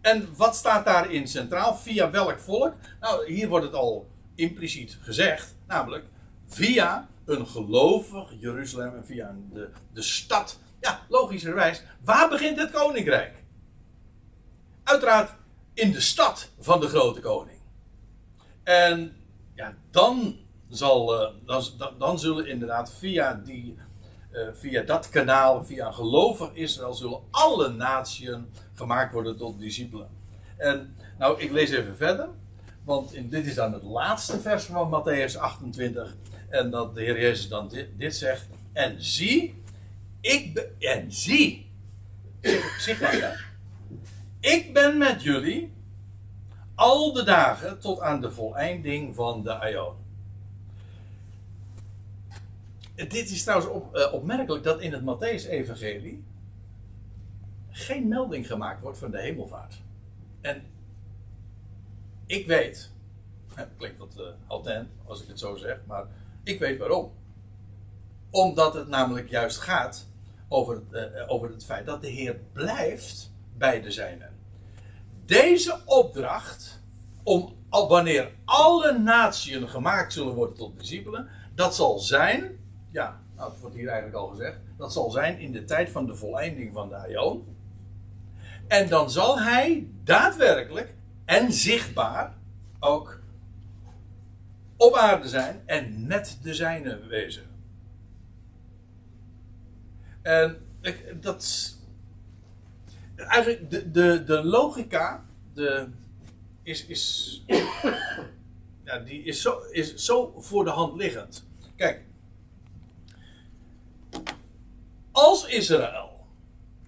En wat staat daarin centraal? Via welk volk? Nou, hier wordt het al impliciet gezegd, namelijk via een gelovig Jeruzalem en via de, de stad. Ja, logischerwijs, waar begint het koninkrijk? Uiteraard in de stad van de grote koning. En ja, dan, zal, uh, dan, dan zullen inderdaad via, die, uh, via dat kanaal, via gelovig Israël, zullen alle natieën gemaakt worden tot discipelen. En nou, ik lees even verder. Want in, dit is dan het laatste vers van Matthäus 28. En dat de Heer Jezus dan dit, dit zegt. En zie, ik ben, en zie, ja. Ik ben met jullie al de dagen tot aan de voleinding van de Aion. Dit is trouwens op, uh, opmerkelijk dat in het Matthäus-evangelie geen melding gemaakt wordt van de hemelvaart. En ik weet, het klinkt wat uh, als ik het zo zeg, maar ik weet waarom. Omdat het namelijk juist gaat over uh, over het feit dat de Heer blijft bij de zijnen. Deze opdracht, om wanneer alle natieën gemaakt zullen worden tot discipelen, dat zal zijn, ja, nou, het wordt hier eigenlijk al gezegd, dat zal zijn in de tijd van de voleinding van de Aion. En dan zal hij daadwerkelijk en zichtbaar ook op aarde zijn en met de zijne wezen. En ik, dat. Eigenlijk, de, de, de logica de, is, is, ja, die is, zo, is zo voor de hand liggend. Kijk, als Israël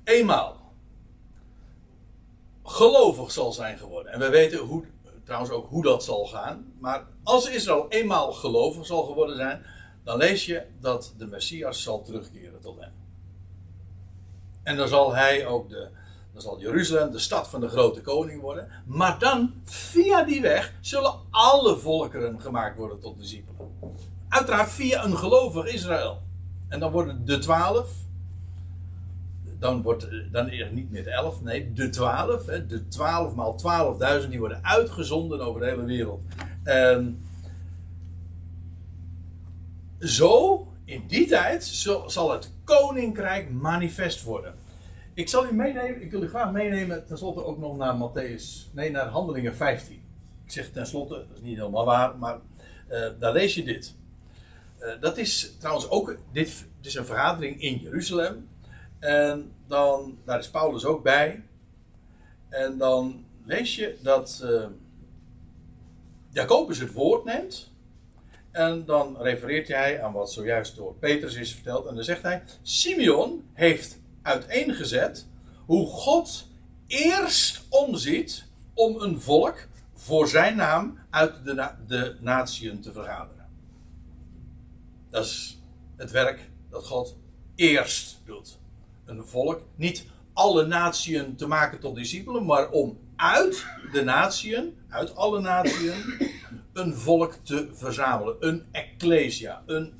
eenmaal gelovig zal zijn geworden. En we weten hoe, trouwens ook hoe dat zal gaan. Maar als Israël eenmaal gelovig zal geworden zijn, dan lees je dat de Messias zal terugkeren tot hen. En dan zal hij ook de, dan zal Jeruzalem de stad van de grote koning worden. Maar dan, via die weg, zullen alle volkeren gemaakt worden tot discipelen. Uiteraard via een gelovig Israël. En dan worden de twaalf, dan wordt dan niet meer de elf, nee, de twaalf. De twaalf maal twaalfduizend, die worden uitgezonden over de hele wereld. En zo, in die tijd, zal het koninkrijk manifest worden. Ik zal u meenemen, ik wil u graag meenemen, tenslotte ook nog naar Matthäus, nee, naar Handelingen 15. Ik zeg tenslotte, dat is niet helemaal waar, maar uh, daar lees je dit. Uh, dat is trouwens ook, dit, dit is een vergadering in Jeruzalem. En dan, daar is Paulus ook bij. En dan lees je dat uh, Jacobus het woord neemt. En dan refereert hij aan wat zojuist door Petrus is verteld. En dan zegt hij: Simeon heeft uiteengezet hoe God eerst omziet om een volk voor zijn naam uit de, de natieën te vergaderen. Dat is het werk dat God eerst doet een volk, niet alle natieën te maken tot discipelen, maar om uit de natieën, uit alle natieën, een volk te verzamelen. Een ecclesia, een,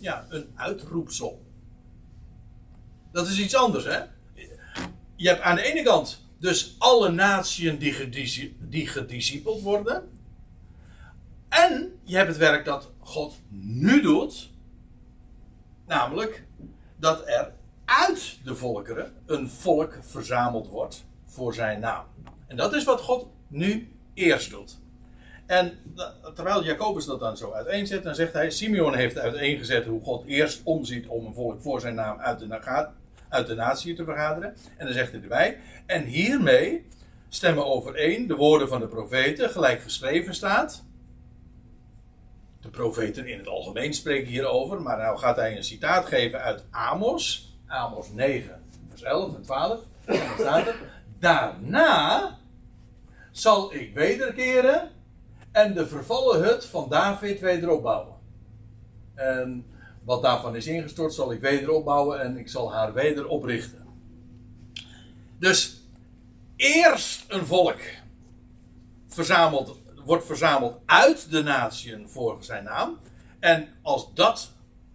ja, een uitroepsel. Dat is iets anders, hè? Je hebt aan de ene kant dus alle natieën die, die gediscipeld worden. En je hebt het werk dat God nu doet. Namelijk dat er uit de volkeren een volk verzameld wordt voor zijn naam. En dat is wat God nu eerst doet. En terwijl Jacobus dat dan zo uiteenzet, dan zegt hij: Simeon heeft uiteengezet hoe God eerst omziet om een volk voor zijn naam uit de, uit de natie te vergaderen. En dan zegt hij erbij: En hiermee stemmen overeen de woorden van de profeten, gelijk geschreven staat. De profeten in het algemeen spreken hierover, maar nou gaat hij een citaat geven uit Amos. Amos 9, vers 11 en 12. En dan staat er: Daarna zal ik wederkeren en de vervallen hut van David wederopbouwen. En wat daarvan is ingestort, zal ik weder opbouwen en ik zal haar weder oprichten. Dus eerst een volk verzameld, wordt verzameld uit de natieën voor zijn naam. En als dat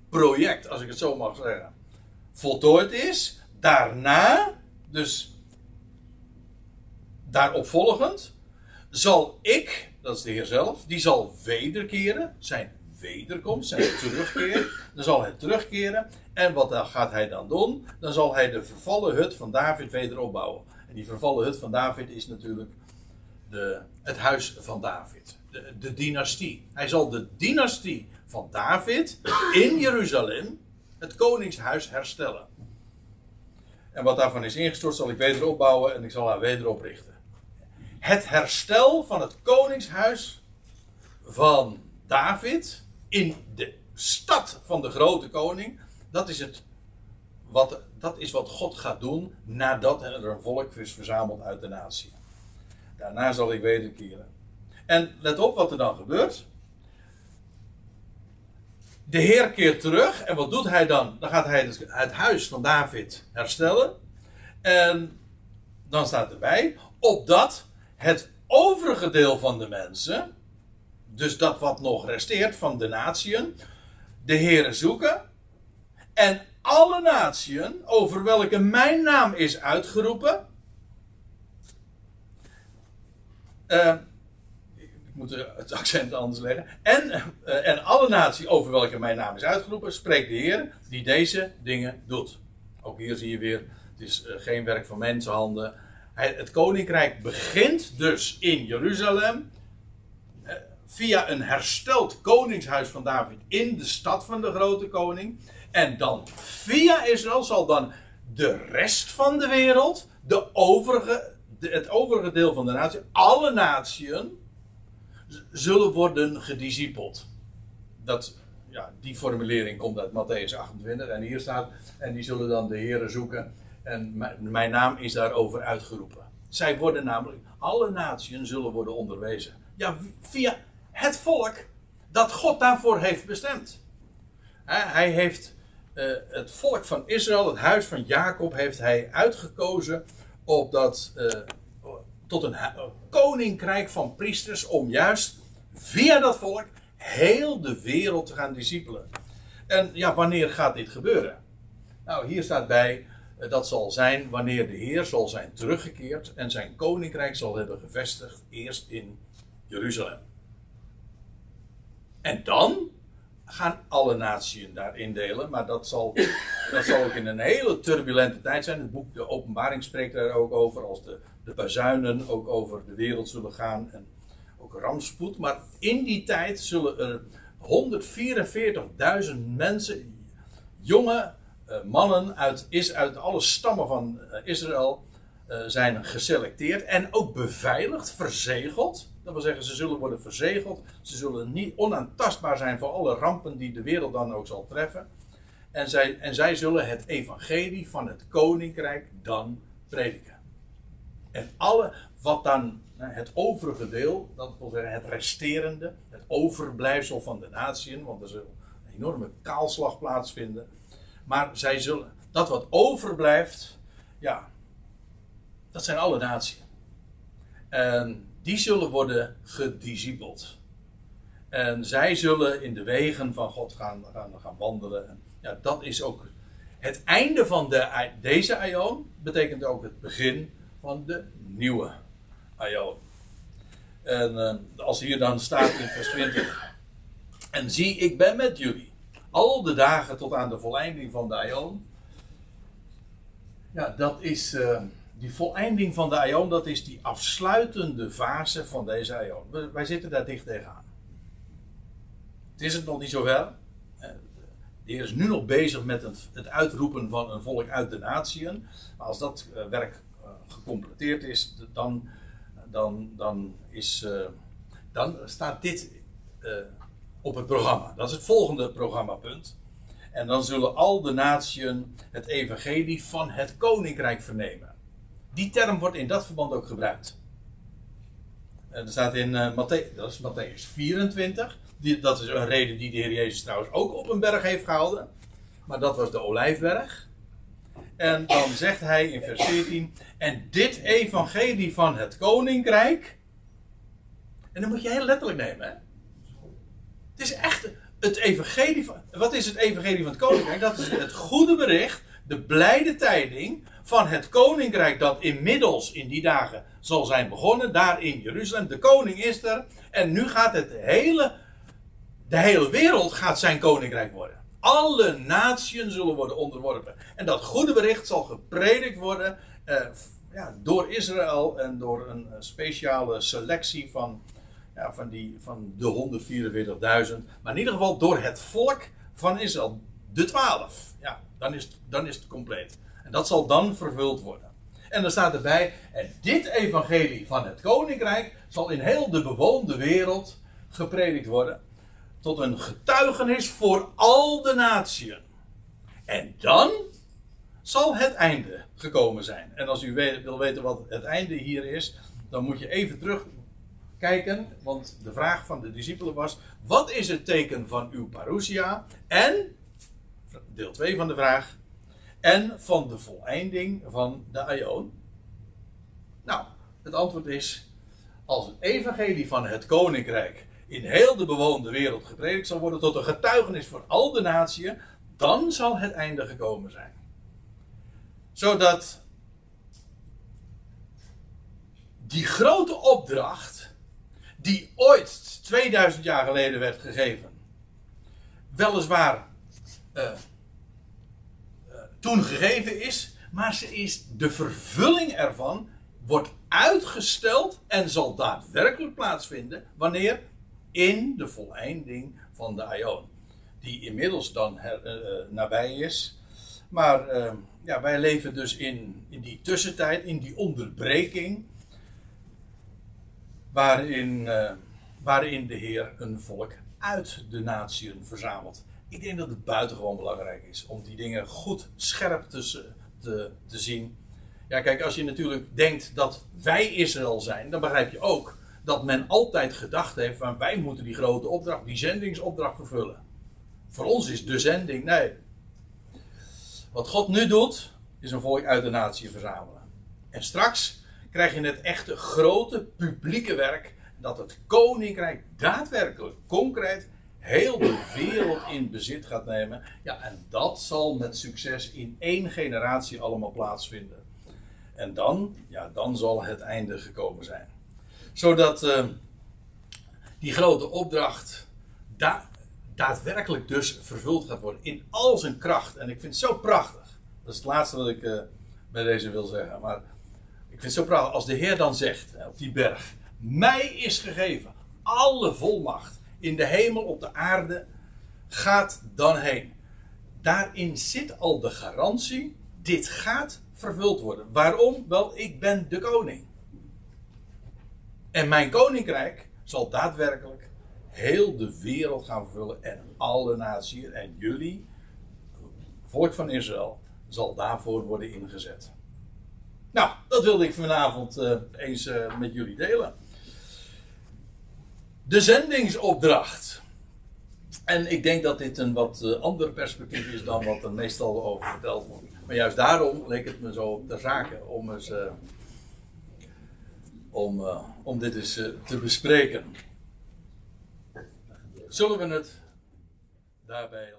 project, als ik het zo mag zeggen, voltooid is, daarna, dus daarop volgend, zal ik, dat is de Heer zelf, die zal wederkeren, zijn wederkomst, zijn terugkeer. Dan zal hij terugkeren. En wat gaat hij dan doen? Dan zal hij de vervallen hut van David weder opbouwen. En die vervallen hut van David is natuurlijk de, het huis van David. De, de dynastie. Hij zal de dynastie van David in Jeruzalem, het koningshuis, herstellen. En wat daarvan is ingestort, zal ik weder opbouwen en ik zal haar weder oprichten. Het herstel van het koningshuis van David in de stad van de grote koning, dat is, het, wat, dat is wat God gaat doen nadat er een volk is verzameld uit de natie. Daarna zal ik wederkeren. En let op wat er dan gebeurt. De Heer keert terug. En wat doet hij dan? Dan gaat hij het huis van David herstellen. En dan staat erbij. Opdat het overige deel van de mensen. Dus dat wat nog resteert van de natieën. De Heer zoeken. En alle natieën over welke mijn naam is uitgeroepen. Uh, ik moet het accent anders leggen. En, uh, en alle natie over welke mijn naam is uitgeroepen, spreekt de Heer die deze dingen doet. Ook hier zie je weer, het is uh, geen werk van mensenhanden. Het koninkrijk begint dus in Jeruzalem. Via een hersteld koningshuis van David in de stad van de grote koning. En dan via Israël zal dan de rest van de wereld, de overige het overige deel van de natie, alle natieën, zullen worden gediscipeld. Dat, ja, die formulering komt uit Matthäus 28 en hier staat, en die zullen dan de Heren zoeken en mijn naam is daarover uitgeroepen. Zij worden namelijk, alle natieën zullen worden onderwezen. Ja, via het volk dat God daarvoor heeft bestemd. Hij heeft uh, het volk van Israël, het huis van Jacob, heeft hij uitgekozen opdat, uh, tot een koninkrijk van priesters om juist via dat volk heel de wereld te gaan discipelen. En ja, wanneer gaat dit gebeuren? Nou, hier staat bij, uh, dat zal zijn wanneer de Heer zal zijn teruggekeerd en zijn koninkrijk zal hebben gevestigd, eerst in Jeruzalem. En dan gaan alle naties daarin delen. Maar dat zal, dat zal ook in een hele turbulente tijd zijn. Het boek De Openbaring spreekt daar ook over. Als de, de bazuinen ook over de wereld zullen gaan. En ook rampspoed. Maar in die tijd zullen er 144.000 mensen, jonge uh, mannen uit, is, uit alle stammen van uh, Israël, uh, zijn geselecteerd. En ook beveiligd, verzegeld. Dat wil zeggen, ze zullen worden verzegeld. Ze zullen niet onaantastbaar zijn voor alle rampen die de wereld dan ook zal treffen. En zij, en zij zullen het evangelie van het koninkrijk dan prediken. En alle wat dan het overige deel, dat wil zeggen het resterende, het overblijfsel van de natieën, want er zal een enorme kaalslag plaatsvinden. Maar zij zullen, dat wat overblijft, ja, dat zijn alle natieën. En die zullen worden gediscipeld. En zij zullen in de wegen van God gaan, gaan, wandelen. En ja, dat is ook het einde van de, deze aion. Betekent ook het begin van de nieuwe aion. En uh, als hier dan staat in vers 20. En zie, ik ben met jullie. Al de dagen tot aan de volleinding van de aion. Ja, dat is. Uh, die voleinding van de Aion, dat is die afsluitende fase van deze Aion. Wij zitten daar dicht tegenaan. Het is het nog niet zover. De Heer is nu nog bezig met het, uitroepen van een volk uit de natieën. Maar als dat uh, werk uh, gecompleteerd is, dan, dan, dan, is, uh, dan staat dit op het programma. Dat is het volgende programmapunt. En dan zullen al de natieën het evangelie van het koninkrijk vernemen. Die term wordt in dat verband ook gebruikt. Er staat in uh, dat is Matthäus 24. Die, dat is een reden die de Heer Jezus trouwens ook op een berg heeft gehouden. Maar dat was de Olijfberg. En dan zegt hij in vers 14: En dit evangelie van het koninkrijk. En dan moet je heel letterlijk nemen, hè? Het is echt het evangelie van. Wat is het evangelie van het koninkrijk? Dat is het goede bericht, de blijde tijding van het koninkrijk dat inmiddels in die dagen zal zijn begonnen, daar in Jeruzalem. De koning is er en nu gaat het hele, de hele wereld gaat zijn koninkrijk worden. Alle naties zullen worden onderworpen. En dat goede bericht zal gepredikt worden eh, ja, door Israël en door een speciale selectie van, ja, van, die, van de 144.000. Maar in ieder geval door het volk van Israël. De twaalf. Ja, dan is, dan is het compleet. Dat zal dan vervuld worden. En dan staat erbij, en dit evangelie van het koninkrijk zal in heel de bewoonde wereld gepredikt worden. Tot een getuigenis voor al de naties. En dan zal het einde gekomen zijn. En als u wil weten wat het einde hier is, dan moet je even terugkijken. Want de vraag van de discipelen was: wat is het teken van uw parousia? En, deel 2 van de vraag, en van de voleinding van de Aion? Nou, het antwoord is: als het evangelie van het koninkrijk in heel de bewoonde wereld gepredikt zal worden tot een getuigenis voor al de naties, dan zal het einde gekomen zijn. Zodat die grote opdracht, die ooit 2000 jaar geleden werd gegeven, weliswaar uh, toen gegeven is, maar ze is de vervulling ervan wordt uitgesteld en zal daadwerkelijk plaatsvinden wanneer in de voleinding van de Aion, die inmiddels dan her, uh, nabij is. Maar uh, ja, wij leven dus in, in die tussentijd, in die onderbreking, waarin, uh, waarin de Heer een volk uit de natieën verzamelt. Ik denk dat het buitengewoon belangrijk is om die dingen goed scherp te, te, te zien. Ja, kijk, als je natuurlijk denkt dat wij Israël zijn, dan begrijp je ook dat men altijd gedacht heeft van wij moeten die grote opdracht, die zendingsopdracht vervullen. Voor ons is de zending, nee. Wat God nu doet, is een volk uit de natie verzamelen. En straks krijg je het echte grote publieke werk dat het koninkrijk daadwerkelijk, concreet, heel de wereld in bezit gaat nemen. Ja, en dat zal met succes in één generatie allemaal plaatsvinden. En dan, ja, dan zal het einde gekomen zijn. Zodat uh, die grote opdracht da daadwerkelijk dus vervuld gaat worden in al zijn kracht. En ik vind het zo prachtig. Dat is het laatste wat ik uh, bij deze wil zeggen. Maar ik vind het zo prachtig als de Heer dan zegt op die berg: Mij is gegeven alle volmacht in de hemel, op de aarde, gaat dan heen. Daarin zit al de garantie, dit gaat vervuld worden. Waarom? Wel, ik ben de koning. En mijn koninkrijk zal daadwerkelijk heel de wereld gaan vervullen en alle naties en jullie, volk van Israël, zal daarvoor worden ingezet. Nou, dat wilde ik vanavond uh, eens uh, met jullie delen. De zendingsopdracht. En ik denk dat dit een wat uh, ander perspectief is dan wat er meestal over verteld wordt. Maar juist daarom leek het me zo ter zake om, eens, uh, om, uh, om dit eens te bespreken. Zullen we het daarbij?